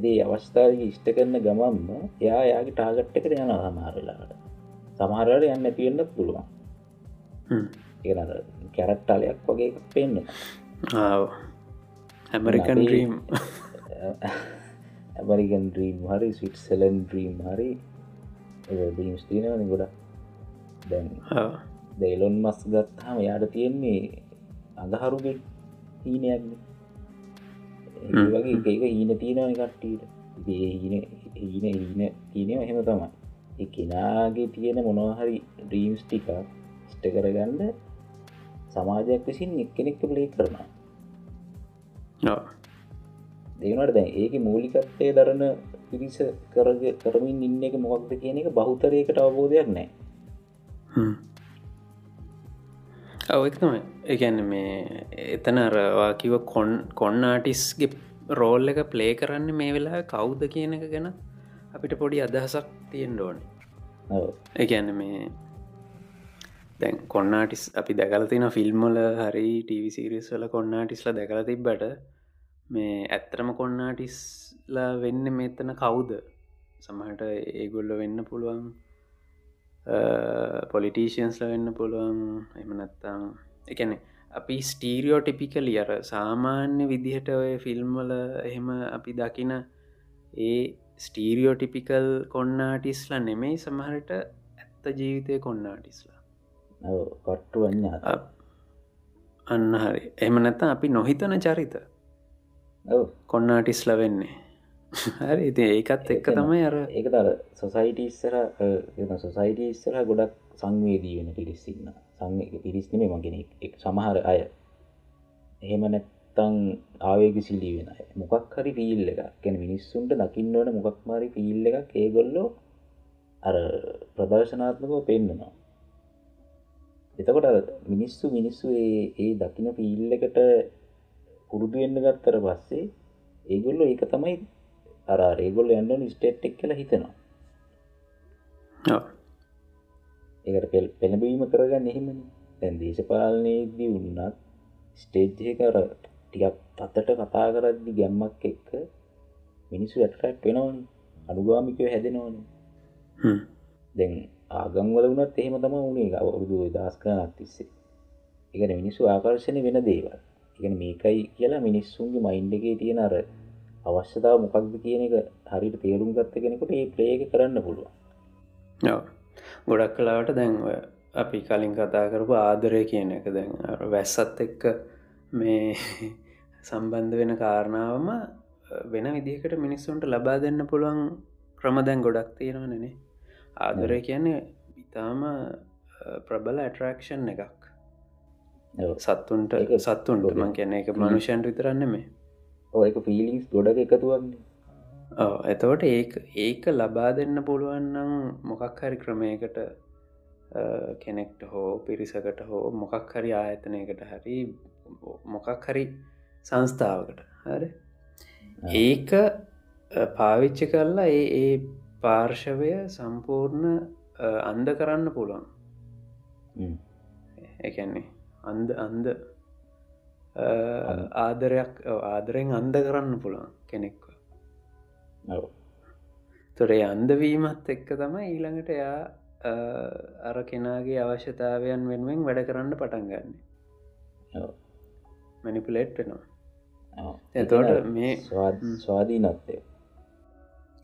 ඒ අවස්ථාව ඉෂ්ට කරන ගමම්ම එයා යාගේ ටාගට් එකට යන සමහරලාට සමහරට යන්න ඇතිවෙන්නත් පුළුවන්. ඒ කැරට්ටලයක් වගේ පෙන්න්න ඇමරිකන් ්‍රීම් ඇමරිකන් ්‍රීම් හරි ස්විට්සලන් ්‍රීම් හරි ඩීම්ස් තියනවන ගොඩ දැන් දෙයිලොන් මස් ගත්හම යාට තියෙන්නේ අඳහරුගෙන් හීනයක්න. වගේ ඒක ඊන තියෙනවන කට්ටීට හීන හීන හීන තියනව හෙම තමයි. එකනාගේ තියෙන මොනවහරි ඩීම්ස් ටික ස්ට කරගන්න සමාජයක් විසින් එක්කෙනෙක්ක ප්ලේ කරනවා දෙවනට දැන් ඒක මූලිකත්වය දරන පිරිස කරග කරමින් ඉන්න එක මොකක්ද කියන එක බහුතරයකට අවබෝධයක් නෑ ඔවතම එකන්න මේ එතන අරවා කිව කොන් කොන්න ආටිස්ගේ රෝල් එක ප්ලේ කරන්න මේ වෙලා කවුද කියන එක ගැන අපිට පොඩි අදහසක් තියෙන් ඕන. එකන්න මේ දැන් කොන්නාටිස් අපි දැකල තින ෆිල්ම්මල හරි ටවිසිරිස් වල කොන්නාටිස්ල දැකල තිබ්බට මේ ඇත්තරම කොන්නාටිස්ලා වෙන්න මෙතන කවුද? සමහට ඒගොල්ල වෙන්න පුළුවන් පොලිටීසියන්ස්ල වෙන්න පුළුවන් එමනත්තම් එකන අපි ස්ටීරියෝ ටිපිකලි අර සාමාන්‍ය විදිහට ඔය ෆිල්ම්වල එහෙම අපි දකින ඒ ස්ටීරියෝ ටිපිකල් කොන්නාටිස්ලා නෙමෙයි සමහරට ඇත්ත ජීවිතය කොන්නාටිස්ලා කොට්ටු වන්න අන්න හරි. එම නැත අපි නොහිතන චරිත. කොන්නාටිස්ල වෙන්නේ. හරි ඉති ඒකත් එක්ක තමයි අර ඒක තර සොසයිට ඉස්සර සොසයිට ඉස්සර ගොඩක් සංවේදී වෙන පිරිස්සින්න සං පිරිස්නම මගෙන සමහර අය. එහෙම නැත්තං ආවේග සිලී වෙන අය. මොකක් හරි පිල්ල එක ගැන මිනිස්සුන්ට දකින්න ඕන මොකක් මරි පිල්ල එකක් ඒගොල්ලෝ අර ප්‍රදර්ශනාත්මකව පෙන්න්නනවා එතකොට මිනිස්සු මිනිස්සු ඒ දකින පිල්ල එකට පුරුදු වෙන්න ගත්තර පස්සේ ඒගොල්ලො ඒක තමයි අර රේගොල්ල යන්න ස්ටේට් එක් කියලා හිතනවා. ඒකට පෙල් පෙළබීම කරගන්න එහෙමනි. දැන් දේශපාලනයේදී උන්නත් ස්ටේජ්ය කර ටිකක් පත්තට කතා කරද්දි ගැම්මක් එක්ක මිනිස්සු ඇටරැක් වෙනවනි. අනුගාමිකව හැදෙනවනේ. දැන් ආගංවල වනත් එහෙම තම වුණේ අවුරුදු දස්කනත් තිස්සේ. එකන මිනිස්සු ආකර්ශණය වෙන දේවල්. ඉගෙන මේකයි කියලා මිනිස්සුන්ගේ මයින්්ඩගේ තියෙන අර අවශ්‍යතාව මොකක්ද කියන එක හරිට තේරුම් ගත්ත කෙනෙකුට ඒ ප්ලේක කරන්න පුළුවන්. ගොඩක් කලාවට දැන්ව අපි කලින් කතා කරපු ආදරය කියන එක දැන් වැස්සත් එක්ක මේ [laughs] සම්බන්ධ වෙන කාරණාවම වෙන විදිහකට මිනිස්සුන්ට ලබා දෙන්න පුළුවන් ක්‍රම දැන් ගොඩක් තියෙනවනනේ ආදරය කියන්නේ ඉතාම ප්‍රබල ඇටරක්ෂන් එකක්. සත්තුන්ට සත්තුන්ට මං කියන එක මනුෂයන්ට විතරන්න මේ ඔයක ෆිලිස් ගොඩක එකතුවන්නේ. එතවට ඒ ඒක ලබා දෙන්න පුළුවන්නම් මොකක් හරි ක්‍රමයකට කෙනෙක්ට හෝ පිරිසකට හෝ මොකක් හරි ආයතනයකට හරි මොකක් හරි සංස්ථාවකට හරි. ඒක පාවිච්චි කරලා ඒ පාර්ශවය සම්පූර්ණ අන්ද කරන්න පුළුවන්. එකන්නේ අන්ද අන්ද ආදරයක් ආදරෙන් අන්ද කරන්න පුළුවන් කෙනෙක්ව. තොරේ අන්දවීමත් එක්ක තමයි ඊළඟට එයා අර කෙනාගේ අවශ්‍යතාවයන් වෙනුවෙන් වැඩ කරන්න පටන් ගන්න. මැනිපුලේට් වෙනවා. එතෝට මේ ස්වාදී නත්තය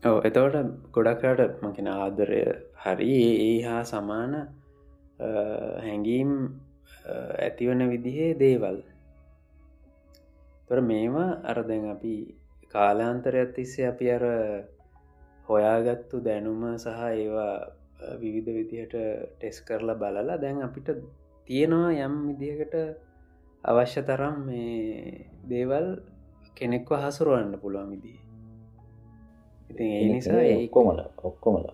ඔව එතවට ගොඩක්රට මකින ආදරය හරි ඒ හා සමාන හැඟීම් ඇතිවන විදිහේ දේවල්. තොර මේවා අරදැන් අපි කාලාන්තරයක් තිස්සේ අපි අර හොයාගත්තු දැනුම සහ ඒවා විවිධ විදිහට ටෙස් කරලා බලලා දැන් අපිට තියෙනවා යම් විදිහකට අවශ්‍ය තරම් මේ දේවල් කෙනෙක්ව හසුරුවන්න පුළුවන් විදිහ. ඉතින් ඒ නිසා ඔක්කොමල ඔක්කොමල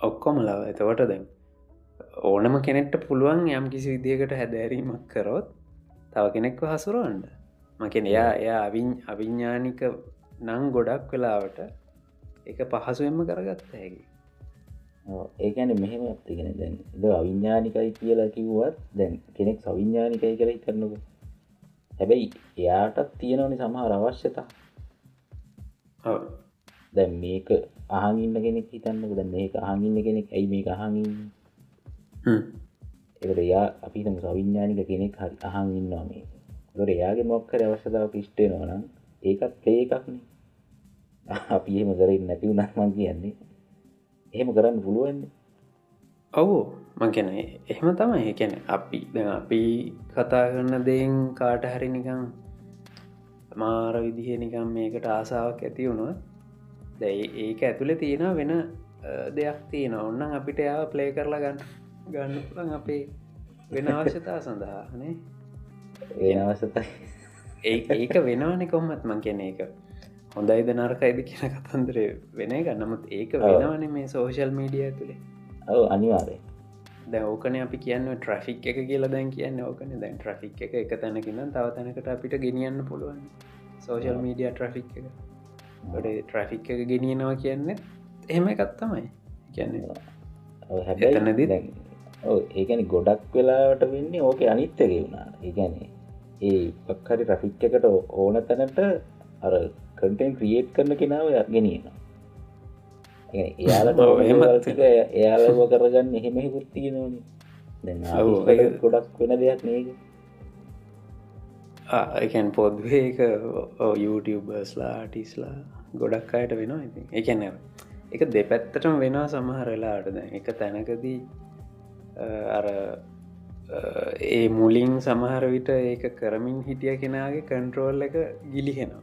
ඔක්කොමලාව එතවට දැන් ඕනම කෙනෙක්ට පුළුවන් යම් කිසි විදිහකට හැදෑරීමක් කරොත් තව කෙනෙක්ව හසුරුවන්ඩ මකෙන එයා එයා අවින් අවිඤ්ඥානික නං ගොඩක් වෙලාවට එක පහසුවෙන්ම කරගත්ත හැකි ඒකැන මෙහෙම ඇතිගෙන දැන් ද අවිඤ්ඥානිකයි කියලා කිව්වත් දැන් කෙනෙක් සවිඤ්ඥානිකයි කරයි කරනක හැබැයි එයාටත් තියෙනවනි සමහර අවශ්‍යතා දැන් මේක අහගන්න කෙනෙක් හිතන්නක දැන් මේක අහගන්න කෙනෙක් ඇයි මේ අහගන්න එකට එයා අපිතම සවිඤ්ඥානික කෙනෙක් හරි අහන් ඉන්නවා මේ. ගොර එයාගේ මොක්කර අවශ්‍යතාව ිෂ්ටේ නොනම් ඒකත් පේ එකක්නේ අපි එහෙම කරන්න නැති වුණක්මන් කියන්නේ. එහෙම කරන්න පුළුවන්නේ ඔවු. මංකැන එහෙම තමයි. එකැන අපි ද අපි කතා කරන්න දෙෙන් කාට හරි නිකං මාර විදිහ නිකම් මේකට ආසාාවක් ඇති වුණුව දැයි ඒක ඇතුළෙ තියෙන වෙන දෙයක් තියෙන ඔන්න අපිට යාව ප්ලේ කරලා ගන්න ගන්නලන් අපේ වෙන අවශ්‍යතා සඳහානේ වෙන අවශ්‍යතයි ඒක වෙනවානෙ කොහොමත් මං කියන එක හොඳයිද නරකයිද කියන කතන්දරය වෙන ගන්නමුත් ඒක වෙනවන මේ සෝෂල් මීඩිය තුළේ ඔව අනිවාරය දැ ඕකන අපි කියන්න ට්‍රෆික් එක කියලා දැන් කියන්න ඕකන. දැන් ට්‍රෆික් එක එක තැනකින්න තව තැනකට අපිට ගෙනියන්න පුළුවන්. සෝෂල් මීඩිය ට්‍රෆික් එක ගොඩ ට්‍රෆික් එක ගෙනියනවා කියන්න එහෙම එකත්තමයි කියන්නේ හැබැතනදි දැන් ඒකැනි ගොඩක් වෙලාවට වෙන්නේ ඕක අනිත්තක වුණා ඒගැනේ ඒ පක්හරි රෆික් එකට ඕන තැනට අර කටෙන් ක්‍රියේට් කරන කෙනාව ගෙනීම එයාලට එමතික එයාලව කරගන්න එහෙමෙහි පුෘතිය නොන ගොඩක් වෙන දෙයක් නේක එකන් පොද්වේ එක YouTubeබර්ස්ලා ආටිස්ලා ගොඩක් අයට වෙනවා ඉති එකන එක දෙපැත්තටම වෙනවා සමහරලාටද එක තැනකදී අර ඒ මුලින් සමහර විට ඒක කරමින් හිටිය කෙනගේ කන්ට්‍රෝල් එක ගිලිහෙනවා.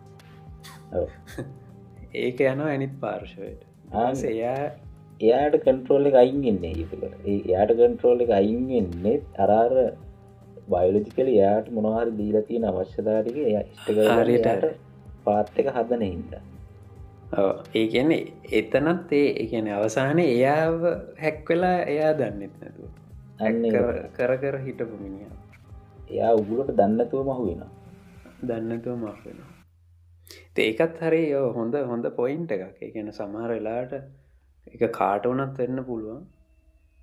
ඒක යනවා ඇනිත් පාර්ශවයට. එයා එයාට කන්ට්‍රෝල් එක අයින්ගන්නේ ඒකට එයාට කන්ට්‍රෝල් එක අයින්ගෙන්නේ අරාර බයලජිකල එයාට මොනහරි දීලතියෙන අවශ්‍යධාරික එය ස්ටට පාත් එක හදන හින්ද ඒ කියන්නේ එතනත් ඒ එකන අවසානය එයාව හැක්වෙලා එයා දන්නෙත් නැතුව. කර කර හිටපු මිනිිය එයා උගුලට දන්නතුව මහු වෙන දන්නතුව මහ වෙන ඒකත් හරි හොඳ හොඳ පොයින්ට එකක්. ගැන සමහරලාට එක කාට වනත් වෙන්න පුළුවන්.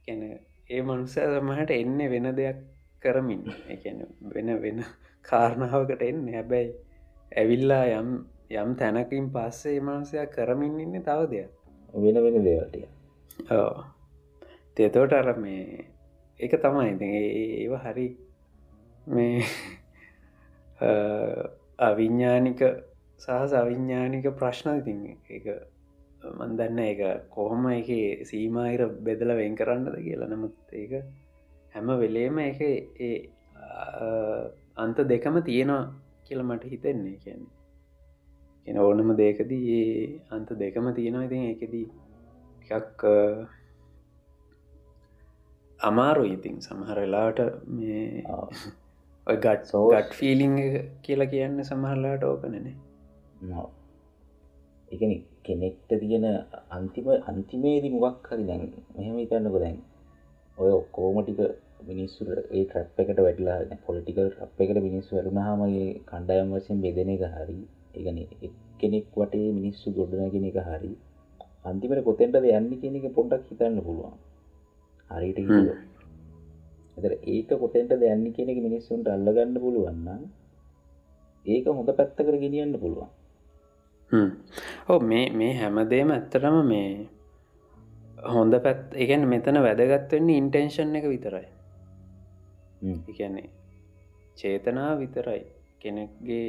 ගැන ඒ මනුසය සමහට එන්න වෙන දෙයක් කරමින්. එකන වෙන වෙන කාරණාවකට එන්න. හැබැයි ඇවිල්ලා යම් යම් තැනකින් පස්සේ මනුසයක් කරමින් ඉන්න තව දෙයක්. වෙන වෙන දේවටිය ඕ තේතෝට අර මේ එක තමයි ඉති ඒව හරි මේ [laughs] අවිඤ්ඥානික සහ අවිඤ්ඥානික ප්‍රශ්න ඉතින් එක මන්දන්න එක කොහොම එක සීමයිර බෙදල වෙන් කරන්නද කියලා. නමුත් ඒක හැම වෙලේම එක ඒ අන්ත දෙකම තියෙනවා කියල මට හිතෙන්නේ. කියන්නේ එන ඕනම දෙකදී ඒ අන්ත දෙකම තියෙනවා. ඉතින් එකදී එකක් අමාරු ඉතින් සමහරලාට මේ ගට් ගට් ෆිලිං කියලා කියන්න සමහරලාට ඕකනනේ එකන කෙනෙක්ට තියෙන අන්තිම අන්තිමේදී මොකක් හරි දැන් මෙහම ඉතන්නක දැන් ඔය ඔක්කෝමටික මිනිස්සුර ඒ ට්‍රප් එකට වැටලා පොලිටිකල් ්‍රප් එකට මිනිස්සු වැරුණහමගේ කණ්ඩායම් වශයෙන් බෙදෙන එක හරි ඒගන කෙනෙක් වටේ මිනිස්සු ගොඩනගෙන එක හරි අන්තිමට කොතෙන්ටද යන්න කියන එක පොඩ්ඩක් හිතන්න පුළුවන් හරිට එතර ඒක කොතෙන්ට යන්න කියන එක මිනිස්සුන්ට අල්ලගන්න පුළුවන්න ඒක හොඳ පැත්ත කර ගෙනියන්න පුළුවන් ඕ මේ මේ හැමදේම ඇත්තරම මේ හොඳ පැත් එකන් මෙතන වැදගත්වෙන්නේ ඉන්ටෙන්ෂන් එක විතරයි එකන්නේ චේතනා විතරයි කෙනෙක්ගේ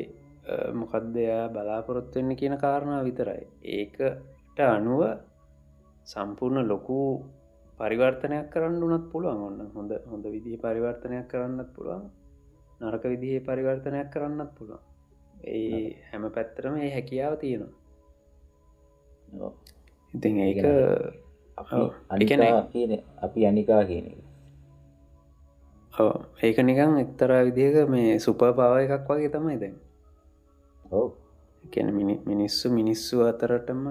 මොකක්දයා බලාපොරොත්වෙන්න කියන කාරණා විතරයි. ඒකට අනුව සම්පූර්ණ ලොකු පරිවර්තනයක් කරන්න උනත් පුළුවන් ඔන්න හොඳ හොඳ විදිහ පරිවර්තනයක් කරන්නත් පුළුවන්. නරක විදිහේ පරිවර්තනයක් කරන්නත් පුළුවන්. ඒ හැම පැත්තරම ඒ හැකියාව තියෙනවා. ඉතින් ඒක අනිකන අපි අනිකා කියන ඒක නිකං එක්තරා විදිහක මේ සුප පාව එකක් වගේ තමයි දැන් ඔව. මිනිස්සු මිනිස්සු අතරටම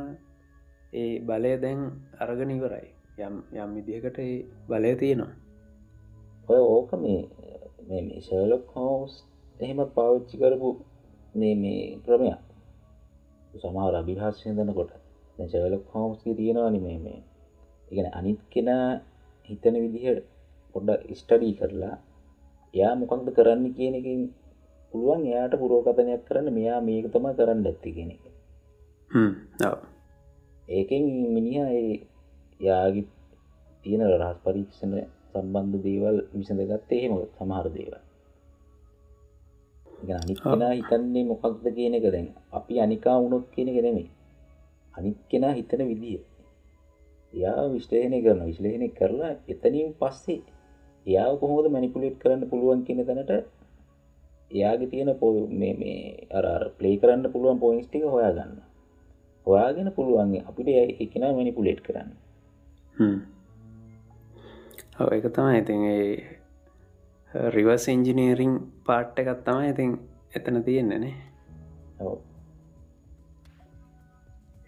ඒ බලය දැන් අරග නිවරයි යම් යම් විදිහකට බලය තියෙනවා. ඔය ඕක මේ ශලොක් හෝස් එහෙමත් පාවිච්චි කරපු මේ මේ ක්‍රමයක්. සමහර අභිහාස්යදන කොට ශලොක් හෝස්ගේ තියෙනවානි මේ මේ. ඉගෙන අනිත් කෙනා හිතන විදිහ පොඩ්ඩ ස්ටඩී කරලා යා මොකක්ද කරන්න කියන එකින් පුළුවන් එයාට පුරෝකතනයක් කරන්න මෙයා මේක තම කරන්න ඇත්ති කෙන ඒකෙන් මිනිහ යාගි තියෙන රහස් පරීක්ෂණ සම්බන්ධ දේවල් විසඳගත්තේ එහෙම සමහර දේවල්. අනිත් කෙනා හිතන්නේ මොකක්ද කියන එක දැන්. අපි අනිකා වුණොත් කියන ගෙනෙමේ අනිත් කෙනා හිතන විදිිය. එයා විශ්ලේෂණය කරන විශ්ලේෂණය කරලා එතනින් පස්සේ එයා කොහොද මැනිපුලේට් කරන්න පුළුවන් කියන තැනට එයාගේ තියෙන මේ මේ අර ප්ලේ කරන්න පුළුවන් පොයින්ස්ටික හොයා ගන්න හොයාගෙන පුළුවන්ගේ අපිට එකෙන මැනිපුලේට් කරන්න. එක තමයි. ඉතින් ඒ රිවස් ඉංජිනීරිං පාට්ට එකත් තමයි ඉතින් එතන තියෙන්නේනේ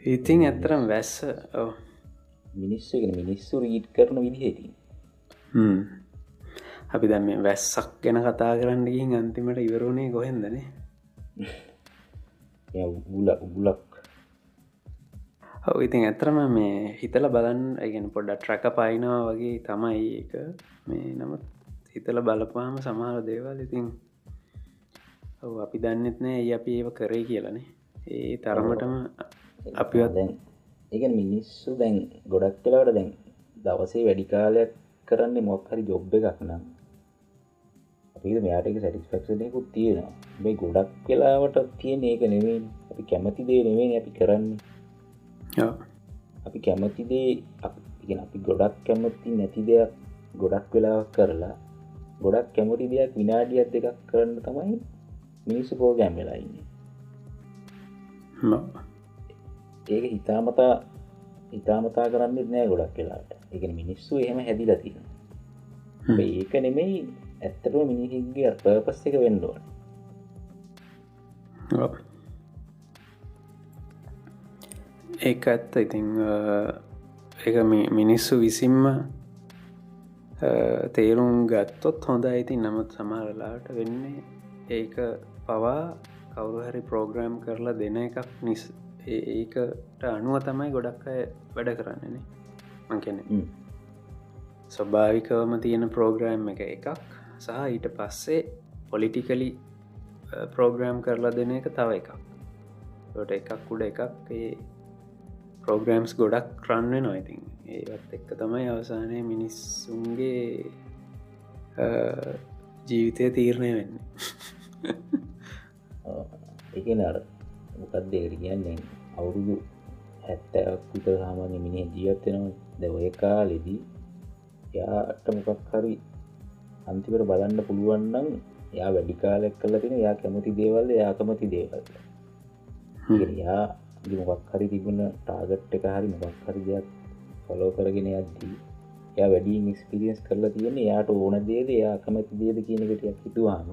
ඉතින් ඇත්තරම් වැස්ස මිනිස්සුගෙන මිනිස්සු රීට් කරන විදිහති අපි දැම වැස්සක් ගැන කතා කරන්න ගින් අන්තිමට ඉවරුණේ කොහෙන්දනේ [laughs] උගුල උගුලක් ඔව ඉතින් ඇතරම මේ හිතල බලන් ඇගෙන පොඩ්ඩ ට්‍රැක පයිනවා වගේ තමයි එක මේ නමුත් හිතල බලපාම සමහර දේවල් ඉතින් ඔව අපි දන්නෙත් නෑ ඒ අපි ඒව කරේ කියලනේ ඒ තරමටම අපි දැන් එක මිනිස්සු දැන් ගොඩක් කලාවට දැන් දවසේ වැඩිකාලයක් කරන්නේ මොක්හරි ජොබ්බ එකක් නම් අපි මෙයාටක සැටිස්පක්ෂනයකුත් තියෙනවා. මේ ගොඩක් වෙලාවට තියෙන ඒක නෙවෙයි අපි කැමති දේ නෙවෙයි අපි කරන්නේ. අපි කැමතිදේ අපි ගොඩක් කැමති නැති දෙයක් ගොඩක් වෙලාවක් කරලා ගොඩක් කැමති දෙයක් විනාඩියත් දෙකක් කරන්න තමයි මිනිස්සු පෝගෑම් වෙලාඉන්නේ ඒක හිතාමතා හිතාමතා කරන්න නෑ ගොඩක් වෙලාට එක මිනිස්සු එහෙම හැදිලතින ඒක නෙමෙයි ඇත්තටම මිනිහිගේ පපස් එක වෙන්ඩුවන් ඒක ඇත්ත. ඉතිං එක මිනිස්සු විසින්ම තේරුම් ගත්තොත් හොඳ ඉතින් නමුත් සමහරලාට වෙන්නේ ඒක පවා කවුරු හරි ප්‍රෝග්‍රෑම් කරලා දෙන එකක් නිස් ඒකට අනුව තමයි ගොඩක් අය වැඩ කරන්නනේ මංකෙන ස්වභාවිකවම තියෙන ප්‍රෝග්‍රෑම් එක එකක් සහ ඊට පස්සේ පොලිටිකලි ප්‍රෝග්‍රෑම් කරලා දෙන එක තව එකක්. ට එකක් උඩ එකක් ඒ ප්‍රෝග්‍රෑම්ස් ගොඩක් රන්න නොයිතින් ඒත් එක්ක තමයි අවසානය මිනිස්සුන්ගේ ජීවිතය තීරණය වෙන්නේ. එක නර මොකක් දෙකට කියන්නේ? අවුරුදු හැත්තයක් විතර සාමාන්‍ය මිනිහ ජීවත්වෙනවා දැවය කාලෙදී යාට මොකක් හරි අන්තිකට බලන්න පුළුවන්නම් යා වැඩි කාලෙක් කල තින යා කැමති දේවල්ද? යාකමති දේවල්ද? යා මොකක් හරි තිබුණ ටාගට් එක හරි මොකක් හරි දෙයක් ෆොලෝ කරගෙන යද්දී ය වැඩි ඉක්ස්පිරියන්ස් කරලා තියෙන යාට ඕන දේද? යා කමති දේද කියනකටයක් හිතුවාම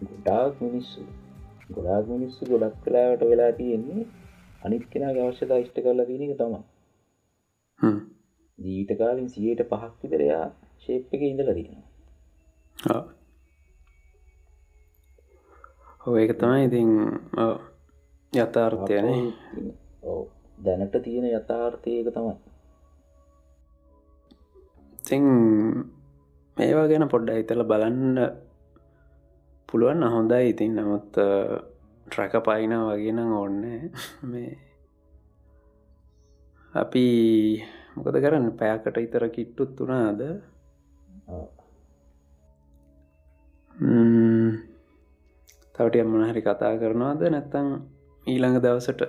ගොඩාක් මිනිස්සු ගොඩාක් මිනිස්සු ගොඩක් කලාවට වෙලා තියෙන්නේ අනිත් කෙනගේ අවශ්‍යතා ඉෂ්ට කරලා දීනක තම. ජීවිත කාලින් සියයට පහක් විතරයා ශේප් එක ඉඳල තියෙනවා ඒක තමයි ඉතින්. යථාර්ථයනේ දැනට තියෙන යථාර්ථයක තමයි. ඉතින් මේවා ගැන පොඩ්ඩ හිතල බලන්න පුළුවන් හොඳයි. ඉතින් නමුත් ට්‍රැක පයින වගෙන ඕන්න මේ අපි මොකද කරන්න? පෑකට ඉතර කිට්ටුත් වනාද. තවට යම්මන හරි කතා කරනවාද? නැත්තං ඊළඟ දවසට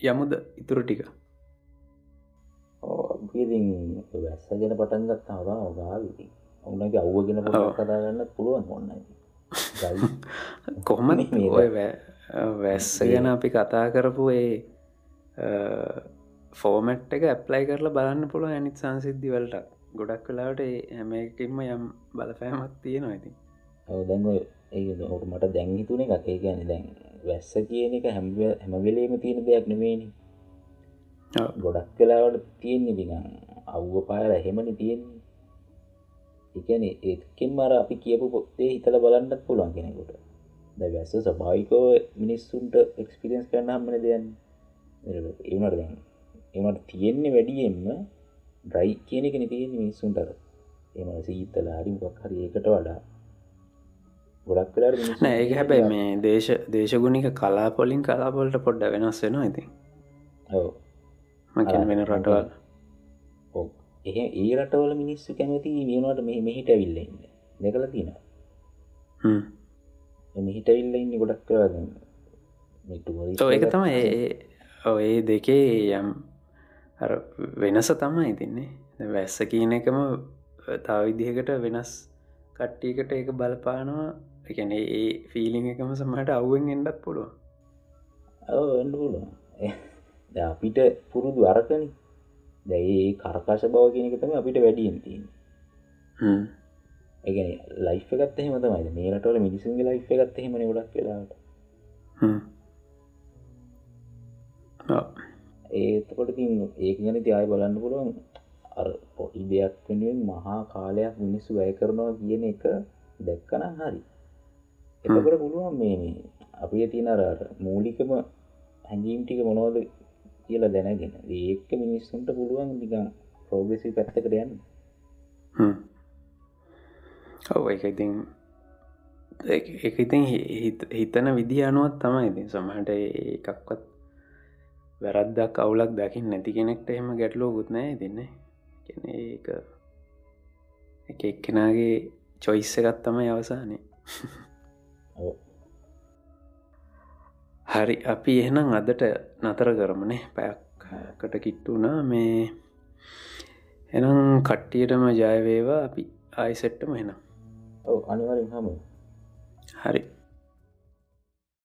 යමුද ඉතුරු ටික? ඉතින් වැස්සගෙන පටන්ගත් හවා ඔගාවිති ඔන්නගේ අව්වගෙන. කතාගන්න පුළුවන් ඔන්න [laughs] කොහොම. ඔය වැස්ස ගැන අපි කතා කරපු ඒ ෆෝමට් එක ඇප්ලයි කරලා බලන්න පුළුව ඇනිත් සංසිද්ධි වලට. ගොඩක් කලාට හැම එකකින්ම යම් බලපෑමත් තියෙනවා ඉතින් දැන් ඒ ඔට මට දැංහිතුන එකක්. ඒ ගැන දැන් වැස්ස කියන එක හැම හැමවෙලේම තියෙන දෙයක් නෙමේනි. ගොඩක් කලාවට තියෙන්නේ දිග අව්ව පාර එහෙමනි තියෙන්නේ. එකන ඒකෙන් මර අපි කියපු පොත්තේ හිතල බලන්නත් පුළුවන් කෙනෙකුට. ද වැස්ස සභාවිකෝ මිනිස්සුන්ට එක්ස්පිරියන්ස් කරන්න හම්මන දෙයන්න ඒනට දැන් එමට තියෙන්නේ වැඩියෙන්ම ඩ්‍රයි කියන කෙන තියෙන මිනිස්සුන්ට එම සීතල හරි මොක් හරි ඒකට වඩා ගොඩක් කලාට නෑ ඒක හැබැයි මේ දේශ දේශගුණික කලාපොලින් කලාපොලට පොඩ්ඩ වෙනස් වෙනවා ඉතින්. මකැන වෙන රටවල්. ඔව්. එහ ඒ රටවල මිනිස්සු කැමති වෙනවට මේ මෙහිට ඇවිල්ලන්න දෙකල තියෙන හ්ම්. මෙහිට ඇවිල්ල ඉන්න ගොඩක් ඔව් ඒක තම ඒ ඒ දෙකේ යම් වෙනස තමයි ඉතින්නේ වැස්ස කියන එකම තව විදිහකට වෙනස් කට්ටියකට ඒක බලපානවා එකන ඒ ෆිලිං එකම සමහට අවුවෙන් එන්ඩත් පුළුව පුළුව අපිට පුරුදු අරකන. දැයි කරකාශ බව කියනක තම අපිට වැඩියෙන් තියෙන ඒගැන ලයිෆ ගත් එහම තමයි. මේ රටවල මිනිසුන්ගේ ලයිෆ ගත් එහෙම ගොඩක් වෙලාට ඒතකොට ඒක ගැන තියයි බලන්න පුළුවන්. අර පොඩි දෙයක් වෙනුවෙන් මහා කාලයක් මිනිස්සු වැය කරනවා කියන එක දැක්කනම් හරි එතකට පුළුවන් මේ අපි තියනර මූලිකම හැඟීම් ටික මොනවද කියලා දැනගෙන. ඒක මිනිස්සුන්ට පුළුවන් නිකං ප්‍රෝග්‍රෙසි පැත්තකට යන්න. ඔව එක ඉතින් එක ඉතින් හිතන විදි අනුවත් තමයි ඉතින් සමහට එකක්වත් වැරද්දක් අවුලක් දකිින් නැති කෙනෙක්ට එහෙම ගැටලෝ ගුත්නෑ තින්නේ කෙන ඒක එක එක්කෙනගේ චොයිස්ස එකත් තමයි අවසානය. ඔව්. [laughs] හරි අපි එහෙනම් අදට නතර කරමනේ. පැයක්කට කිට්ටුනා මේ එනම් කට්ටියටම ජයවේවා අපි ආයිසෙට්ටම එනම් ඔව අනිවරින් හම හරි